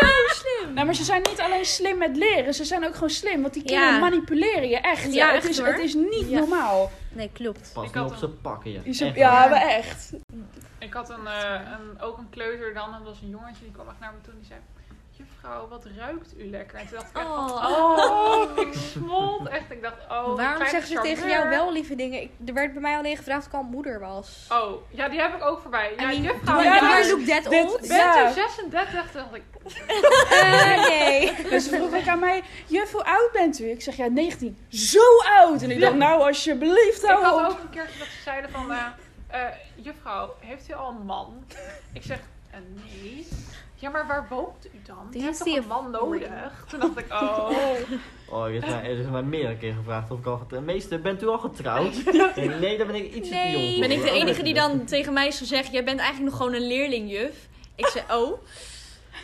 Zo slim. nou, maar ze zijn niet alleen slim met leren, ze zijn ook gewoon slim. Want die Ja. kinderen manipuleren je echt. Ja, het, echt, is, hoor. het is niet Ja. normaal. Nee, klopt. Pas op een- ze pakken je. Ze- Echt ja, maar echt. Ik had een, eh, een, ook een kleuter dan, en dat was een jongetje, die kwam echt naar me toe en die zei... Juffrouw, wat ruikt u lekker? En toen dacht ik echt van, Oh. oh, ik smolt echt. Ik dacht, oh, Waarom zeggen ze tegen jou wel lieve dingen? Ik, er werd bij mij alleen gevraagd of ik al moeder was. Oh, ja, die heb ik ook voorbij. Ja, I mean, juffrouw, ja, maar- look that dit- old? bent u 36? Toen dacht ik, Eh, nee. Dus ze vroeg ook aan mij, juf, hoe oud bent u? Ik zeg, ja, 19. Zo oud! En ik dacht, nou, alsjeblieft, ik had hou ook een keertje dat ze zeiden van... eh, eh, juffrouw, heeft u al een man? Ik zeg, eh, nee. Ja, maar waar woont u dan? Die Die heeft toch die een man nodig? Toen dacht ik, oh... Oh, er is, mij, er is mij meerdere keer gevraagd of ik al getrouwd Meester, bent u al getrouwd? Nee, daar ben ik iets te Nee. jong voor. Ben ik de enige die dan tegen mij is gezegd, jij bent eigenlijk nog gewoon een leerling, juf? Ik zei, oh.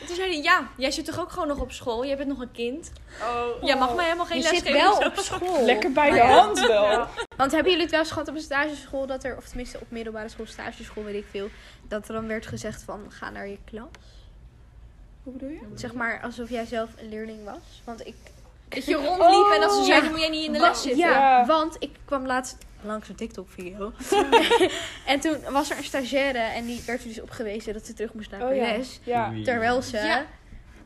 En toen zei hij, ja, jij zit toch ook gewoon nog op school? Jij bent nog een kind. oh. Jij mag mij helemaal geen Je les zit geven. wel op school. Lekker bij de hand wel. Ja. Want hebben jullie het wel eens gehad op een stageschool dat er, of tenminste op middelbare school, stageschool, weet ik veel, dat er dan werd gezegd van ga naar je klas? Hoe bedoel je? Zeg maar alsof jij zelf een leerling was. Want ik. Dat je rondliep en dat ze Oh. zeiden, moet jij niet in de les zitten? Ja, Ja. want ik kwam laatst langs een TikTok-video. en toen was er een stagiaire en die werd er dus op gewezen dat ze terug moest naar Oh de ja. les. Ja. Terwijl ze Ja.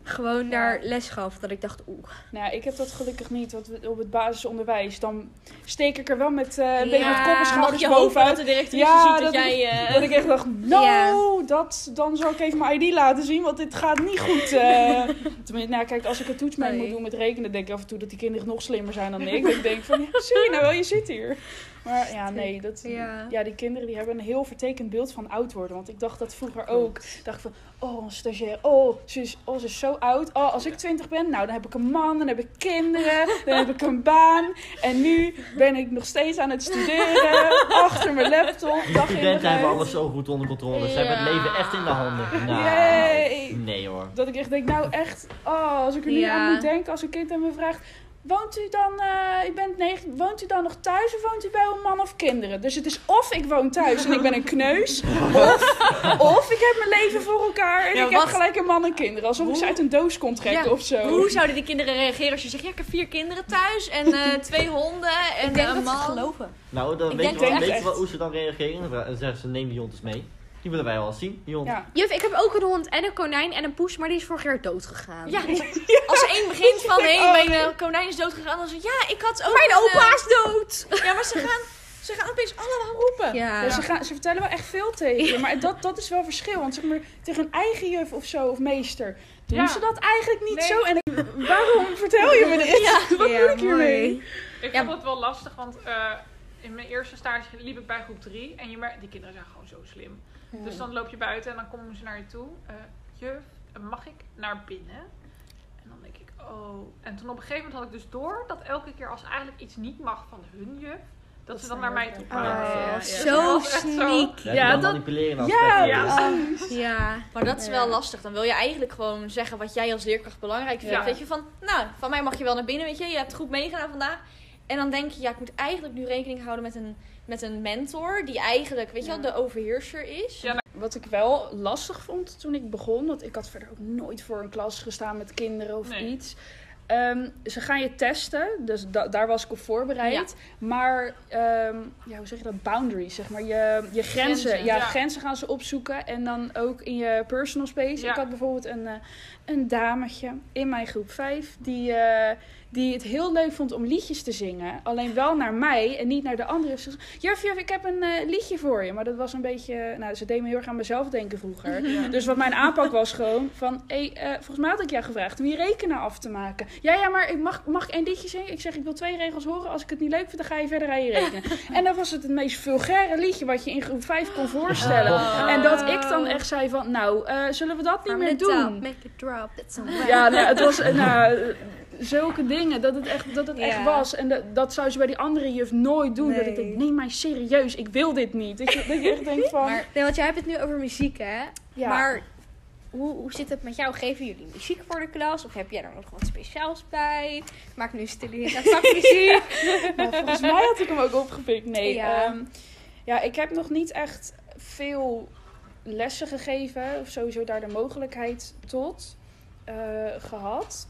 Gewoon Ja. daar les gaf. Dat ik dacht, oeh. Nou, ik heb dat gelukkig niet. Want op het basisonderwijs, dan steek ik er wel met eh, een Ja. beetje met kop en Mag schouders je hopen dat bovenuit. de directrice Ja, ziet dat, dat jij... eh, Dat ik echt dacht, nou, dat, dan zal ik even mijn ID laten zien, want dit gaat niet goed. eh. Tenminste, nou kijk, als ik een toets mee moet doen met rekenen, denk ik af en toe dat die kinderen nog slimmer zijn dan ik. Ik denk van, ja, zie je nou wel, je zit hier. Maar ja, nee, dat, Ja. ja, die kinderen die hebben een heel vertekend beeld van oud worden. Want ik dacht dat vroeger ook. Ik dacht van, oh, een stagiair, oh ze, is, oh, ze is zo oud. Oh, als ik twintig ben, nou, dan heb ik een man, dan heb ik kinderen, dan heb ik een baan. En nu ben ik nog steeds aan het studeren, achter mijn laptop, De studenten hebben uit. alles zo goed onder controle. Ze hebben het leven echt in de handen. Nou, Yay. nee hoor. Dat ik echt denk, nou echt, oh, als ik er nu Ja. aan moet denken, als een kind aan me vraagt... Woont u dan, eh, u bent negen, woont u dan nog thuis of woont u bij een man of kinderen? Dus het is of ik woon thuis en ik ben een kneus, of, of ik heb mijn leven voor elkaar en Ja, ik heb gelijk een man en kinderen. Alsof ik ze uit een doos kon trekken Ja, of zo. Hoe zouden die kinderen reageren als je zegt, ja, ik heb vier kinderen thuis en eh, twee honden en Ik denk een dat ze man. geloven. Nou, dan Ik weet, je wel, het weet je echt. wel hoe ze dan reageren? Dan zeggen ze, neem die hond eens mee. Die willen wij wel zien, die hond. Ja. Juf, ik heb ook een hond en een konijn en een poes, maar die is vorig jaar dood gegaan. Ja, als er één begint van, hé, Oh, mijn eh, konijn is dood gegaan, dan je, ja, ik had ook Mijn een, opa eh, is dood! Ja, maar ze gaan, ze gaan opeens allemaal roepen. Ja. Ja, ze, gaan, ze vertellen wel echt veel tegen je, maar dat, dat is wel verschil. Want zeg maar, tegen een eigen juf of zo, of meester, doen Ja. ze dat eigenlijk niet Nee. zo. En ik, waarom vertel je me dit? Wat Ja, moet ik hiermee? mooi. Ik Ja. vond het wel lastig, want eh, in mijn eerste stage liep ik bij groep 3. En je mer- die kinderen zijn gewoon zo slim. Dus dan loop je buiten en dan komen ze naar je toe. Eh juf, mag ik naar binnen? En dan denk ik, oh. En toen op een gegeven moment had ik dus door dat elke keer als eigenlijk iets niet mag van hun juf, dat, ze dan naar mij toe kwamen. Ja, ja. Zo sneaky. Ja, dat- manipuleren als Ja, Ja. precies. Ja. Maar dat is wel lastig. Dan wil je eigenlijk gewoon zeggen wat jij als leerkracht belangrijk vindt. Ja. Weet je, van, nou, van mij mag je wel naar binnen, weet je. Je hebt goed meegedaan vandaag. En dan denk je, ja, ik moet eigenlijk nu rekening houden met een, met een mentor. Die eigenlijk, weet je wel, Ja. de overheerser is. Ja, Wat ik wel lastig vond toen ik begon, want ik had verder ook nooit voor een klas gestaan met kinderen of Nee. iets. Ehm, ze gaan je testen, dus da- daar was ik op voorbereid. Maar, ehm, ja, hoe zeg je dat? Boundaries, zeg maar. Je, je grenzen, Grenzen, ja, ja. grenzen gaan ze opzoeken. En dan ook in je personal space. Ja. Ik had bijvoorbeeld een, eh, een dametje in mijn groep 5 die, eh, die het heel leuk vond om liedjes te zingen. Alleen wel naar mij en niet naar de anderen. Ze zei, juf, juf, ik heb een eh, liedje voor je. Maar dat was een beetje, nou, ze deed me heel erg aan mezelf denken vroeger. Dus wat mijn aanpak was gewoon van, hey, eh, volgens mij had ik jou gevraagd om je rekenen af te maken. Ja, ja, maar ik mag, mag ik één liedje zingen? Ik zeg, ik wil twee regels horen. Als ik het niet leuk vind, dan ga je verder aan je rekenen. en dan was het het meest vulgaire liedje wat je in groep 5 kon voorstellen. Oh. En dat ik dan echt zei van, nou, eh, zullen we dat niet meer doen? Make it drop. That's Ja, nou, het was nou, zulke dingen dat het echt, dat het echt was. En dat, dat zou ze bij die andere juf nooit doen. Dat ik denk, neem mij serieus, ik wil dit niet. Dat je, dat je echt denkt van... Maar, nee, want jij hebt het nu over muziek, hè? ja. Maar hoe, hoe zit het met jou? Geven jullie muziek voor de klas? Of heb jij er nog wat speciaals bij? Maak nu studeren naar vakmuziek. Nou, volgens mij had ik hem ook opgepikt. Nee, Ja. ja. ja, ik heb nog niet echt veel lessen gegeven. Of sowieso daar de mogelijkheid tot eh, gehad.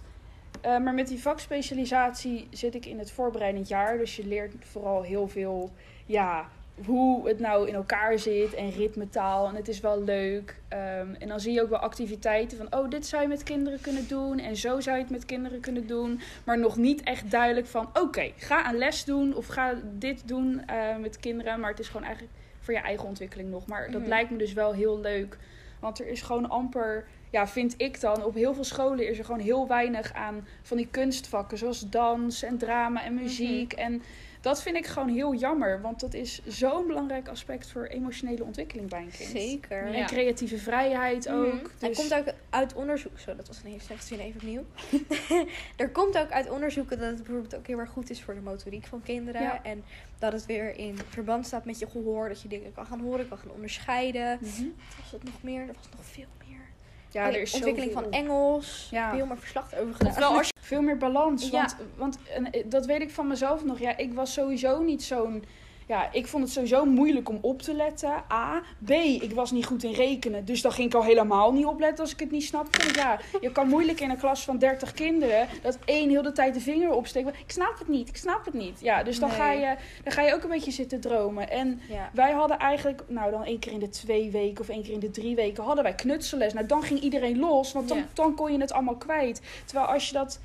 Eh, maar met die vakspecialisatie zit ik in het voorbereidend jaar. Dus je leert vooral heel veel, ja, hoe het nou in elkaar zit en ritmetaal. En het is wel leuk. Ehm, en dan zie je ook wel activiteiten van, oh, dit zou je met kinderen kunnen doen. En zo zou je het met kinderen kunnen doen. Maar nog niet echt duidelijk van, oké, ga een les doen of ga dit doen eh, met kinderen. Maar het is gewoon eigenlijk voor je eigen ontwikkeling nog. Maar dat Mhm. lijkt me dus wel heel leuk. Want er is gewoon amper, ja, vind ik dan, op heel veel scholen is er gewoon heel weinig aan van die kunstvakken. Zoals dans en drama en muziek. En dat vind ik gewoon heel jammer. Want dat is zo'n belangrijk aspect voor emotionele ontwikkeling bij een kind. Zeker. En Ja. creatieve vrijheid ook. Mhm. Er Dus- komt ook uit onderzoek, zo dat was een hele slechte zin, even opnieuw. er komt ook uit onderzoeken dat het bijvoorbeeld ook heel erg goed is voor de motoriek van kinderen. Ja. En dat het weer in verband staat met je gehoor, dat je dingen kan gaan horen, kan gaan onderscheiden. Mhm. Wat was het nog meer? Er was nog veel meer. Ja, er is ontwikkeling zoveel. van Engels. Ja. Heel maar verslag over gedaan. Als je veel meer balans. Ja. Want, want en, eh, dat weet ik van mezelf nog. Ja, ik was sowieso niet zo'n. Ja, ik vond het sowieso moeilijk om op te letten. A. B. Ik was niet goed in rekenen. Dus dan ging ik al helemaal niet opletten als ik het niet snapte. Want ja, je kan moeilijk in een klas van 30 kinderen. dat één heel de tijd de vinger opsteekt. Ik snap het niet, ik snap het niet. Ja, dus dan, Nee. ga je, dan ga je ook een beetje zitten dromen. En Ja. wij hadden eigenlijk, nou dan één keer in de twee weken of één keer in de drie weken, hadden wij knutselles. Nou, dan ging iedereen los, want dan, Ja. dan kon je het allemaal kwijt. Terwijl als je dat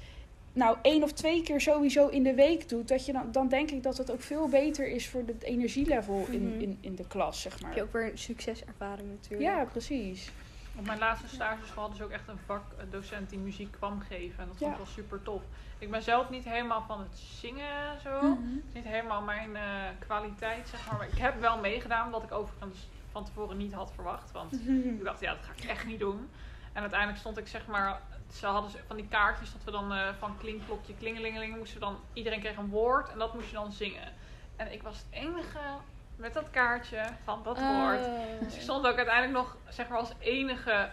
nou één of twee keer sowieso in de week doet, dat je dan, dan denk ik dat het ook veel beter is voor het energielevel in, Mhm. in, in de klas, zeg maar. Heb je ook weer een succeservaring natuurlijk. Ja, precies. Op mijn laatste stageschool hadden ze ook echt een vakdocent die muziek kwam geven. En dat vond Ja. ik wel super tof. Ik ben zelf niet helemaal van het zingen en zo. Mhm. Het is niet helemaal mijn eh, kwaliteit, zeg maar. Maar ik heb wel meegedaan, wat ik overigens van tevoren niet had verwacht. Want ik dacht, ja, dat ga ik echt niet doen. En uiteindelijk stond ik, zeg maar... Ze hadden ze- van die kaartjes dat we dan eh, van klinkklokje, klingelingeling... moesten we dan... Iedereen kreeg een woord en dat moest je dan zingen. En ik was het enige met dat kaartje van dat woord. Dus ik stond ook uiteindelijk nog, zeg maar, als enige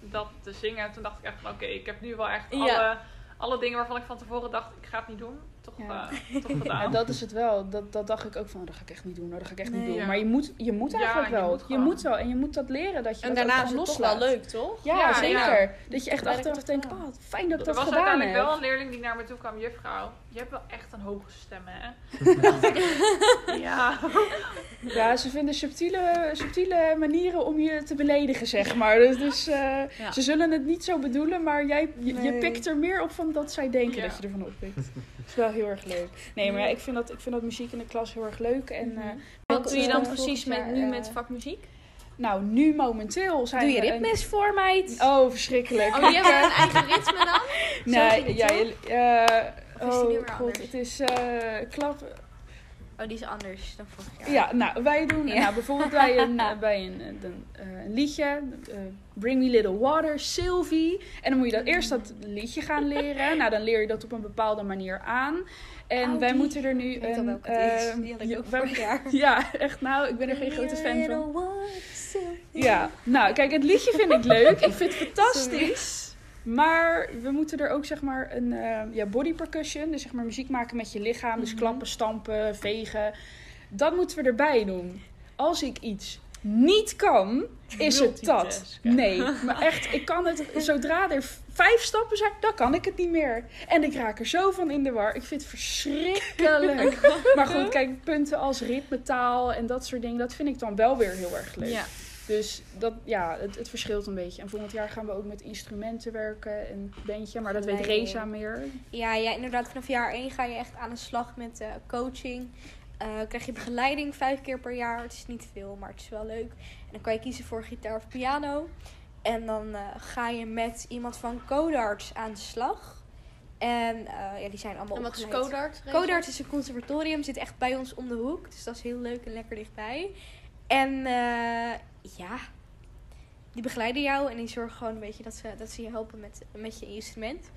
dat te zingen. Toen dacht ik echt van, oké, ik heb nu wel echt Ja. alle, alle dingen waarvan ik van tevoren dacht, ik ga het niet doen. Toch, Ja. toch gedaan. Ja, dat is het wel. Dat, dat dacht ik ook van, dat ga ik echt niet doen. nou, Dat ga ik echt niet doen. Ja. Maar je moet, je moet Ja, eigenlijk je wel. moet je moet wel. En je moet dat leren dat je En dat daarna is het toch wel loslaat. leuk, toch? Ja, Ja, zeker. ja. Dat je echt achteraf denkt, oh, fijn dat ik er dat was gedaan uiteindelijk heb. wel een leerling die naar me toe kwam, juffrouw, je hebt wel echt een hoge stem, hè? ja. Ja, ze vinden subtiele, subtiele manieren om je te beledigen, zeg maar. Dus, dus eh, Ja. ze zullen het niet zo bedoelen, maar jij, je, je pikt er meer op van dat zij denken Ja. dat je ervan oppikt. Dat is wel heel erg leuk. Nee, maar ja, ik vind dat, ik vind dat muziek in de klas heel erg leuk. En, Mhm. eh, Wat doe je dan precies met, jaar, nu eh, met vakmuziek? Nou, nu momenteel zijn Doe je een- ritmes voor, meid? Oh, verschrikkelijk. Oh, die hebben een eigen ritme dan? Nee, ja, je, eh, oh god, anders? het is klap. Oh, die is anders dan vorig jaar. Ja, nou, wij doen Ja. nou, bijvoorbeeld bij een, eh, bij een, een, een, eh, liedje, eh, Bring Me Little Water, Sylvie. En dan moet je dat eerst dat liedje gaan leren. Nou, dan leer je dat op een bepaalde manier aan. En Oh, wij die. moeten er nu Ik een... welke het is. eh, Die had ik ja, ook vorig jaar. Ja, echt nou, ik ben er geen grote fan van. Little water, Sylvie. Ja, nou kijk, het liedje vind ik leuk. Ik vind het fantastisch. Maar we moeten er ook zeg maar een eh, ja, body percussion, dus zeg maar muziek maken met je lichaam. Dus Mhm. klappen, stampen, vegen. Dat moeten we erbij doen. Als ik iets niet kan, is het dat. Nee, maar echt, ik kan het, zodra er vijf stappen zijn, dan kan ik het niet meer. En ik raak er zo van in de war. Ik vind het verschrikkelijk. maar goed, kijk, punten als ritmetaal en dat soort dingen, dat vind ik dan wel weer heel erg leuk. Ja. Dus dat, ja, het, het verschilt een beetje. En volgend jaar gaan we ook met instrumenten werken en bandje, maar dat weet. Reza meer. Ja, ja, inderdaad. Vanaf jaar 1 ga je echt aan de slag met eh, coaching. Eh, krijg je begeleiding vijf keer per jaar. Het is niet veel, maar het is wel leuk. En dan kan je kiezen voor gitaar of piano. En dan eh, ga je met iemand van Codarts aan de slag. En eh, ja, die zijn allemaal En wat is opgeleid. Codart? Codart is een conservatorium, zit echt bij ons om de hoek. Dus dat is heel leuk en lekker dichtbij. En eh, ja, die begeleiden jou en die zorgen gewoon een beetje dat ze, dat ze je helpen met, met je instrument.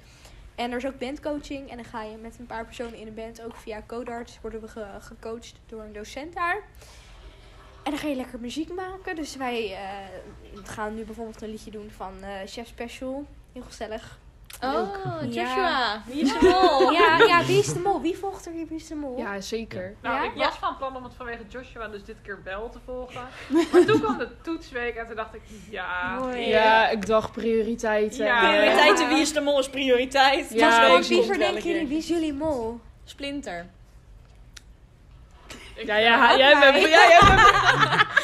En er is ook bandcoaching en dan ga je met een paar personen in een band, ook via Codart, worden we ge- gecoacht door een docent daar. En dan ga je lekker muziek maken. Dus wij eh, gaan nu bijvoorbeeld een liedje doen van eh, Chef Special. Heel gezellig. Oh, Ja. Joshua. Wie is de mol? Ja, ja, wie is de mol? Wie volgt er hier? Wie is de mol? Ja, zeker. Nou, Ja? ik was van plan om het vanwege Joshua dus dit keer wel te volgen. Maar toen kwam de toetsweek en toen dacht ik, ja. Mooi. Ja, ik dacht prioriteiten. Ja. Prioriteiten, wie is de mol is prioriteit. Ja, het verdenken jullie? Wie is jullie mol? Splinter. Ik, Ja, ja, jij bent, ja, jij bent,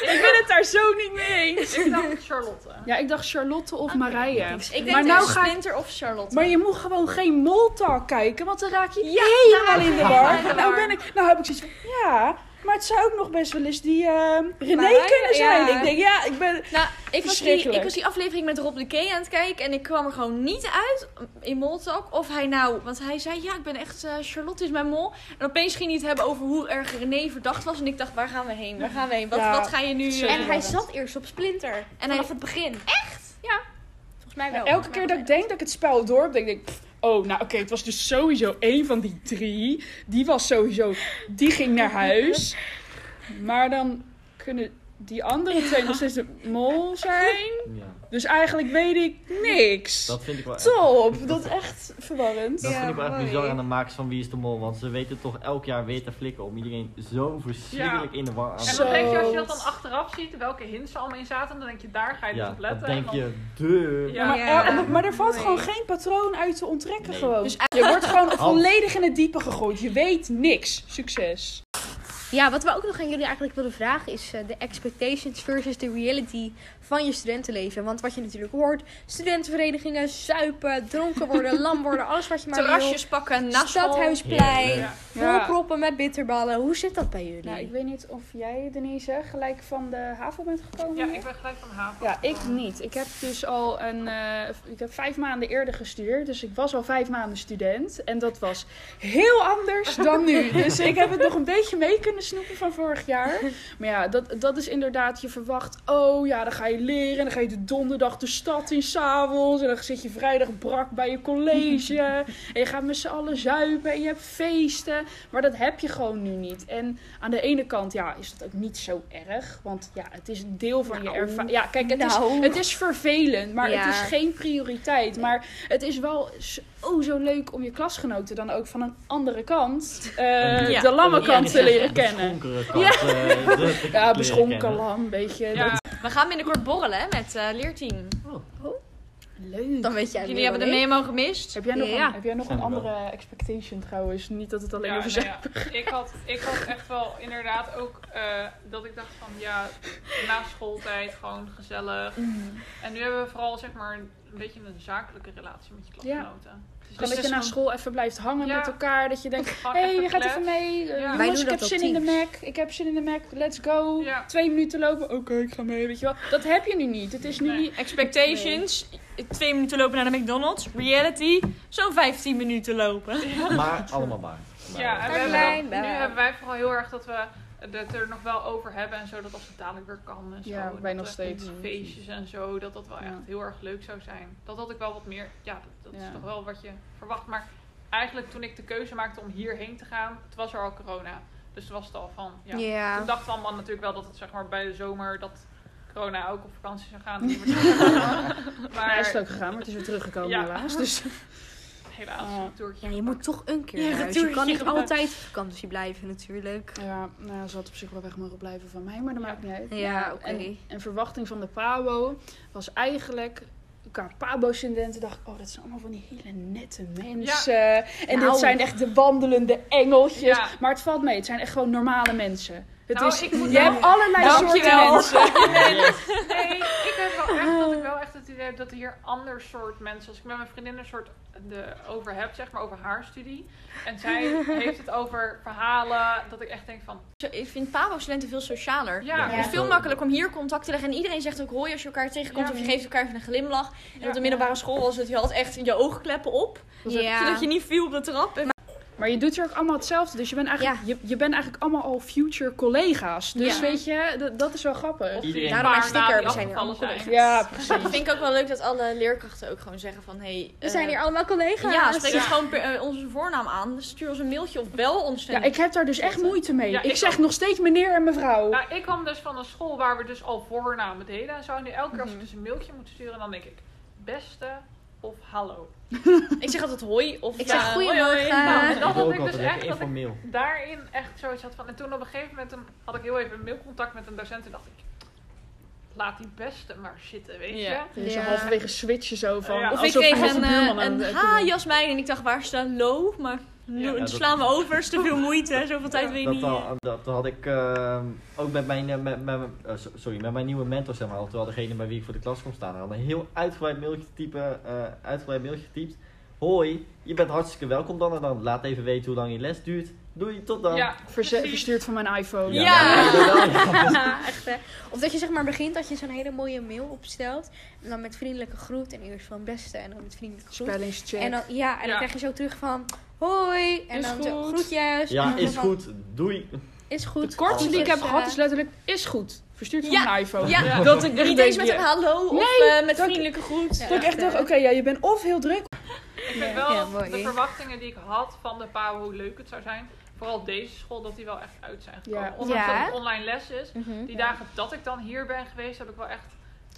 ik ben het daar zo niet mee eens. ik dacht Charlotte. Ja, ik dacht Charlotte of Marije. Ik denk maar nou ga Splinter of Charlotte. maar je moet gewoon geen moltalk kijken, want dan raak je Ja, helemaal in de war. de Nou, war. ben ik, nou heb ik zoiets van, ja, maar het zou ook nog best wel eens die eh, René kunnen zijn. ja. Ik denk, ja, ik ben... Nou, ik was, die, Verschrikkelijk. ik was die aflevering met Rob de K aan het kijken en ik kwam er gewoon niet uit in Moltalk of hij nou, want hij zei ja, ik ben echt, eh, Charlotte is mijn mol. En opeens ging hij het hebben over hoe erg René verdacht was en ik dacht, waar gaan we heen? Waar gaan we heen? Wat, Ja. wat ga je nu... Eh, En hij zat eerst op Splinter. En En hij- vanaf het begin. Echt? Ja. Volgens mij wel. Elke keer dat ik denk dat ik het spel door heb, denk ik... pff, Oh, nou oké, het was dus sowieso één van die drie. Die was sowieso... Die ging naar huis. Maar dan kunnen die andere twee nog steeds de mol zijn. Ja, Dus eigenlijk weet ik niks. dat vind ik wel echt. Top! Dat is echt verwarrend. Dat Ja, vind ik wel echt mooi. bizar aan de makers van Wie is de Mol. Want ze weten toch elk jaar weer te flikken om iedereen zo verschrikkelijk in de war aan En te Zo. dan denk je, als je dat dan achteraf ziet, welke hints er allemaal in zaten, dan denk je, daar ga je dus Ja, op letten. dan denk En je, de. Ja. Maar, Ja. er, maar er valt Nee. gewoon geen patroon uit te onttrekken Nee. gewoon. Dus je wordt gewoon volledig in het diepe gegooid. Je weet niks. Succes. Ja, wat we ook nog aan jullie eigenlijk willen vragen is eh, de expectations versus de reality van je studentenleven. Want wat je natuurlijk hoort, studentenverenigingen, zuipen, dronken worden, lam worden, alles wat je maar terrasjes pakken, wil. na school. Stadhuisplein, Ja. Ja. volproppen met bitterballen. Hoe zit dat bij jullie? Nou, ik weet niet of jij, Denise, gelijk van de HAVO bent gekomen. Ja, ik ben gelijk van Haven. Ja, ik niet. Ik heb dus al een. eh, ik heb vijf maanden eerder gestudeerd. Dus ik was al vijf maanden student. En dat was heel anders dan nu. Dus ik heb het nog een beetje mee kunnen snoepen van vorig jaar. Maar ja, dat, dat is inderdaad. Je verwacht. Oh ja, dan ga je leren. En dan ga je de donderdag de stad in s'avonds. En dan zit je vrijdag brak bij je college. En je gaat met z'n allen zuipen. En je hebt feesten. Maar dat heb je gewoon nu niet. En aan de ene kant, ja, is dat ook niet zo erg. Want ja, het is een deel van je Nou. ervaring. Ja, kijk, het is Nou. het is vervelend, maar Ja. het is geen prioriteit. Maar het is wel zo, zo leuk om je klasgenoten dan ook van een andere kant, eh, Ja. de lamme kant te leren De kennen. schonkere kant, eh, te Ja, beschonken lam, weet je. Ja, dat- We gaan binnenkort borrelen hè, met eh leerteam. Leuk. Dan weet jij Jullie hebben de memo gemist. Heb jij nog, Ja. een, heb jij nog een er wel. andere expectation trouwens? Niet dat het alleen Ja, over nou zijn. ja, ik, had, ik had echt wel inderdaad ook eh, dat ik dacht van ja, na schooltijd gewoon gezellig. En nu hebben we vooral zeg maar een beetje een zakelijke relatie met je klasgenoten. Dus dat je is na school even blijft hangen Ja. met elkaar. Dat je denkt, hé, hey, even je gaat even mee. Uh, Ja. jongens, Wij doen ik heb zin in de. Mac. Ik heb zin in de Mac. Let's go. Ja. Twee minuten lopen. Oké, ik ga mee. Weet je wel. Dat heb je nu niet. Het is nu Nee. niet... Expectations, twee minuten lopen naar de McDonald's. Reality, zo'n 15 minuten lopen. Maar allemaal. Maar, Ja, en we hebben nu hebben wij vooral heel erg dat we het er nog wel over hebben en zo, dat als het dadelijk weer kan en zo. Ja, dat wij nog steeds. Feestjes en zo, dat dat wel Ja. echt heel erg leuk zou zijn. Dat had ik wel wat meer, ja, dat, dat Ja. is toch wel wat je verwacht. Maar eigenlijk toen ik de keuze maakte om hierheen te gaan, toen was er al corona. Dus toen was het al van, ja. Ja. Toen dachten we allemaal natuurlijk wel dat het zeg maar bij de zomer, dat corona ook op vakantie zou gaan. Maar maar is het ook gegaan, maar het is weer teruggekomen Ja. helaas. Dus helaas. Ja, je moet toch een keer Ja, naar huis. Je kan niet altijd op vakantie blijven natuurlijk. Ja, nou, ze had op zich wel weg mogen blijven van mij, maar dat Ja. maakt niet uit. Ja, oké. En, en verwachting van de PABO was eigenlijk... Qua PABO-studenten dacht ik, oh, dat zijn allemaal van die hele nette mensen. En Nou. dit zijn echt de wandelende engeltjes. Maar het valt mee, het zijn echt gewoon normale mensen. Het Nou, is, ik moet je wel- hebt allerlei soorten mensen. Nee, ik heb wel echt dat ik wel echt het idee heb dat er hier ander soort mensen, als ik met mijn vriendin een soort de, over heb, zeg maar over haar studie. En zij heeft het over verhalen dat ik echt denk van, Ik vind PABO-studenten veel socialer. ja, Het is veel makkelijker om hier contact te leggen. En iedereen zegt ook hoi als je elkaar tegenkomt. Ja. Of je geeft elkaar even een glimlach. En Ja. op de middelbare school was het, je had echt je oogkleppen op. Ja. Zodat je niet viel op de trap. Maar je doet hier ook allemaal hetzelfde. Dus je bent eigenlijk, je, je bent eigenlijk allemaal al future collega's. Dus Ja. weet je, dat- dat is wel grappig. of Iedereen- Daarom mijn sticker, we zijn hier allemaal zijn. Ja, dat precies. vind ik ook wel leuk dat alle leerkrachten ook gewoon zeggen van... Hey, We zijn eh, hier allemaal collega's. Ja, spreek Ja. ons gewoon per- eh, onze voornaam aan. Dus stuur ons een mailtje of bel ons. Ja, ik heb daar dus echt moeite mee. Ja, ik, ik zeg ook. nog steeds meneer en mevrouw. Nou, ik kwam dus van een school waar we dus al voornamen deden en zo. En nu elke keer als Mhm. ik dus een mailtje moet sturen, dan denk ik, beste of hallo. Ik zeg altijd hoi of Ik zeg eh, goeiemorgen. hoi. Nou, en dat had ook ik dus altijd echt, dat ik daarin echt zoiets had van... En toen op een gegeven moment toen had ik heel even mailcontact met een docent en dacht ik... Laat die beste maar zitten, weet Ja. je. Er is Ja. een halverwege switchen zo van. Ja. Of ik kreeg een, eh, een het ha. Jasmijn en ik dacht waar staat lo? Maar Ja, ja, dan dat- slaan we over, is te veel moeite, zoveel tijd weet je Dat, niet. al- dat had ik ehm, ook met mijn, eh, met, met, eh, so- sorry, met mijn nieuwe mentor, zeg maar. Terwijl degene bij wie ik voor de klas kom staan, had een heel uitgebreid mailtje, typen, eh, uitgebreid mailtje getypt. Hoi, je bent hartstikke welkom dan en dan. Laat even weten hoe lang je les duurt. Doei, tot dan. Ja, Verze- precies. verstuurd van mijn iPhone. Ja. ja, ja, ja. echt hè. Of dat je zeg maar begint dat je zo'n hele mooie mail opstelt. En dan met vriendelijke groet en eerst van beste en dan met vriendelijke groet. Spellingscheck. En dan, ja, en dan Ja. krijg je zo terug van hoi. En Is dan zo goed. groetjes. Ja, is van, goed. Doei. Is goed. Het kortste die ik heb Dus, gehad eh, is letterlijk is goed. Verstuurd van Ja. mijn iPhone. Ja. Dat ik Niet denk, eens met een hallo of eh, met dat- vriendelijke groet. Ja. Dat ik echt dacht, oké, ja, je bent of heel druk. Ik vind wel Ja, dat mooi. de verwachtingen die ik had van de PAO, hoe leuk het zou zijn. Vooral deze school, dat die wel echt uit zijn gekomen. Ja. Ondanks Ja. dat het online les is. mhm. Die dagen dat ik dan hier ben geweest, heb ik wel echt...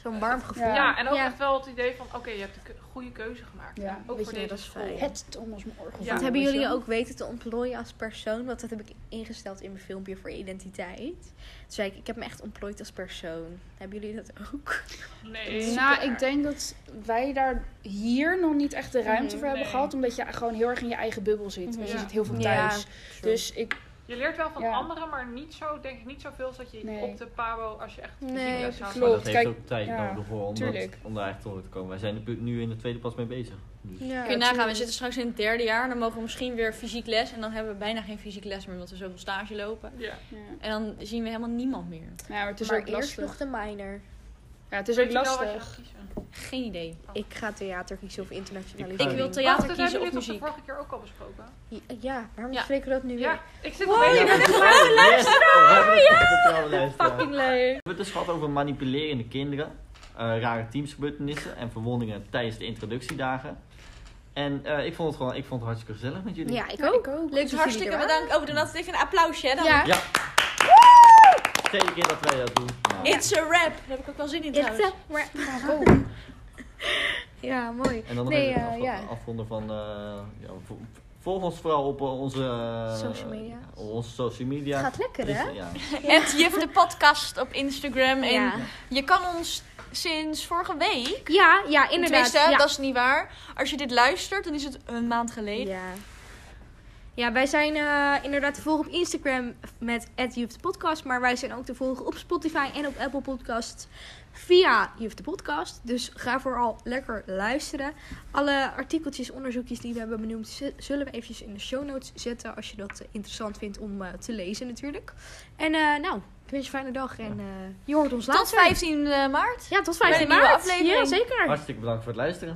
Zo'n warm gevoel. Ja. Ja, en ook Ja. echt wel het idee van, oké, je hebt een goede keuze gemaakt. Ja, ook weet voor je, deze school. Het Thomas Morgen. Ja. Want hebben jullie ook weten te ontplooien als persoon? Want dat heb ik ingesteld in mijn filmpje voor identiteit. Toen zei ik, ik heb me echt ontplooid als persoon. Hebben jullie dat ook? Nee. Nou, ik denk dat wij daar hier nog niet echt de ruimte Mhm. voor hebben Nee. gehad. Omdat je gewoon heel erg in je eigen bubbel zit. En je Ja. zit heel veel Ja. thuis. Dus ik, Je leert wel van Ja. anderen, maar niet zo, denk ik, niet zoveel als dat je Nee. op de PABO, als je echt Nee, fysiek les. Maar dat heeft Kijk, ook tijd ja, nodig voor om, dat, tuurlijk. om daar echt tot te komen. Wij zijn er nu in de tweede pas mee bezig. Dus. Ja, Kun je nagaan, we zitten straks in het derde jaar. Dan mogen we misschien weer fysiek les. En dan hebben we bijna geen fysiek les meer, omdat we zoveel stage lopen. Ja. ja. En dan zien we helemaal niemand meer. Nou, maar het is maar ook eerst lastig. nog de minor. Ja, het is ook je lastig. Geen idee. Ik ga theater kiezen of internationalisering. Ik Ik wil theater Wacht, dat kiezen hebben of muziek. de vorige keer ook al besproken? Ja, waarom Ja. bespreken we dat nu weer? Ja, ik zit Wow, je bent echt trouwe luisteraar. Fucking leuk. We hebben het dus gehad over manipulerende kinderen, eh, rare teamsgebeurtenissen en verwondingen tijdens de introductiedagen. En eh, ik vond het gewoon ik vond het hartstikke gezellig met jullie. Ja, ik Ja, ook. ik ook. Leuk Dus dat hartstikke bedankt. Oh, we doen altijd even een applausje, hè? Dan. Ja. Ja. Tweede keer dat wij dat doen. It's a rap. Daar heb ik ook wel zin in It's trouwens. a wrap. Ja, mooi. En dan nog Nee, even eh, af, ja. afronden van... eh, ja, vo- volg ons vooral op eh, onze... Social media. onze social media. Het gaat lekker, Dus, hè? ja. Het Juf de podcast op Instagram. En Ja. je kan ons sinds vorige week... Ja, ja, inderdaad. Tenminste, ja. dat is niet waar. Als je dit luistert, dan is het een maand geleden. Ja. Ja, wij zijn eh, inderdaad te volgen op Instagram met @youthpodcast, maar wij zijn ook te volgen op Spotify en op Apple Podcasts via Youth de Podcast. Dus ga vooral lekker luisteren. Alle artikeltjes, onderzoekjes die we hebben benoemd, zullen we eventjes in de show notes zetten als je dat eh, interessant vindt om eh, te lezen natuurlijk. En eh, nou, ik wens je een fijne dag en eh, je hoort ons Tot later. 15 maart. Ja, tot Bij 15 een nieuwe maart. aflevering. Ja, zeker. Hartstikke bedankt voor het luisteren.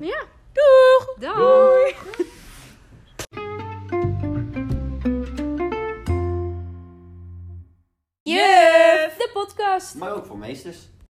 Doeg! Doei. podcast. Maar ook voor meesters.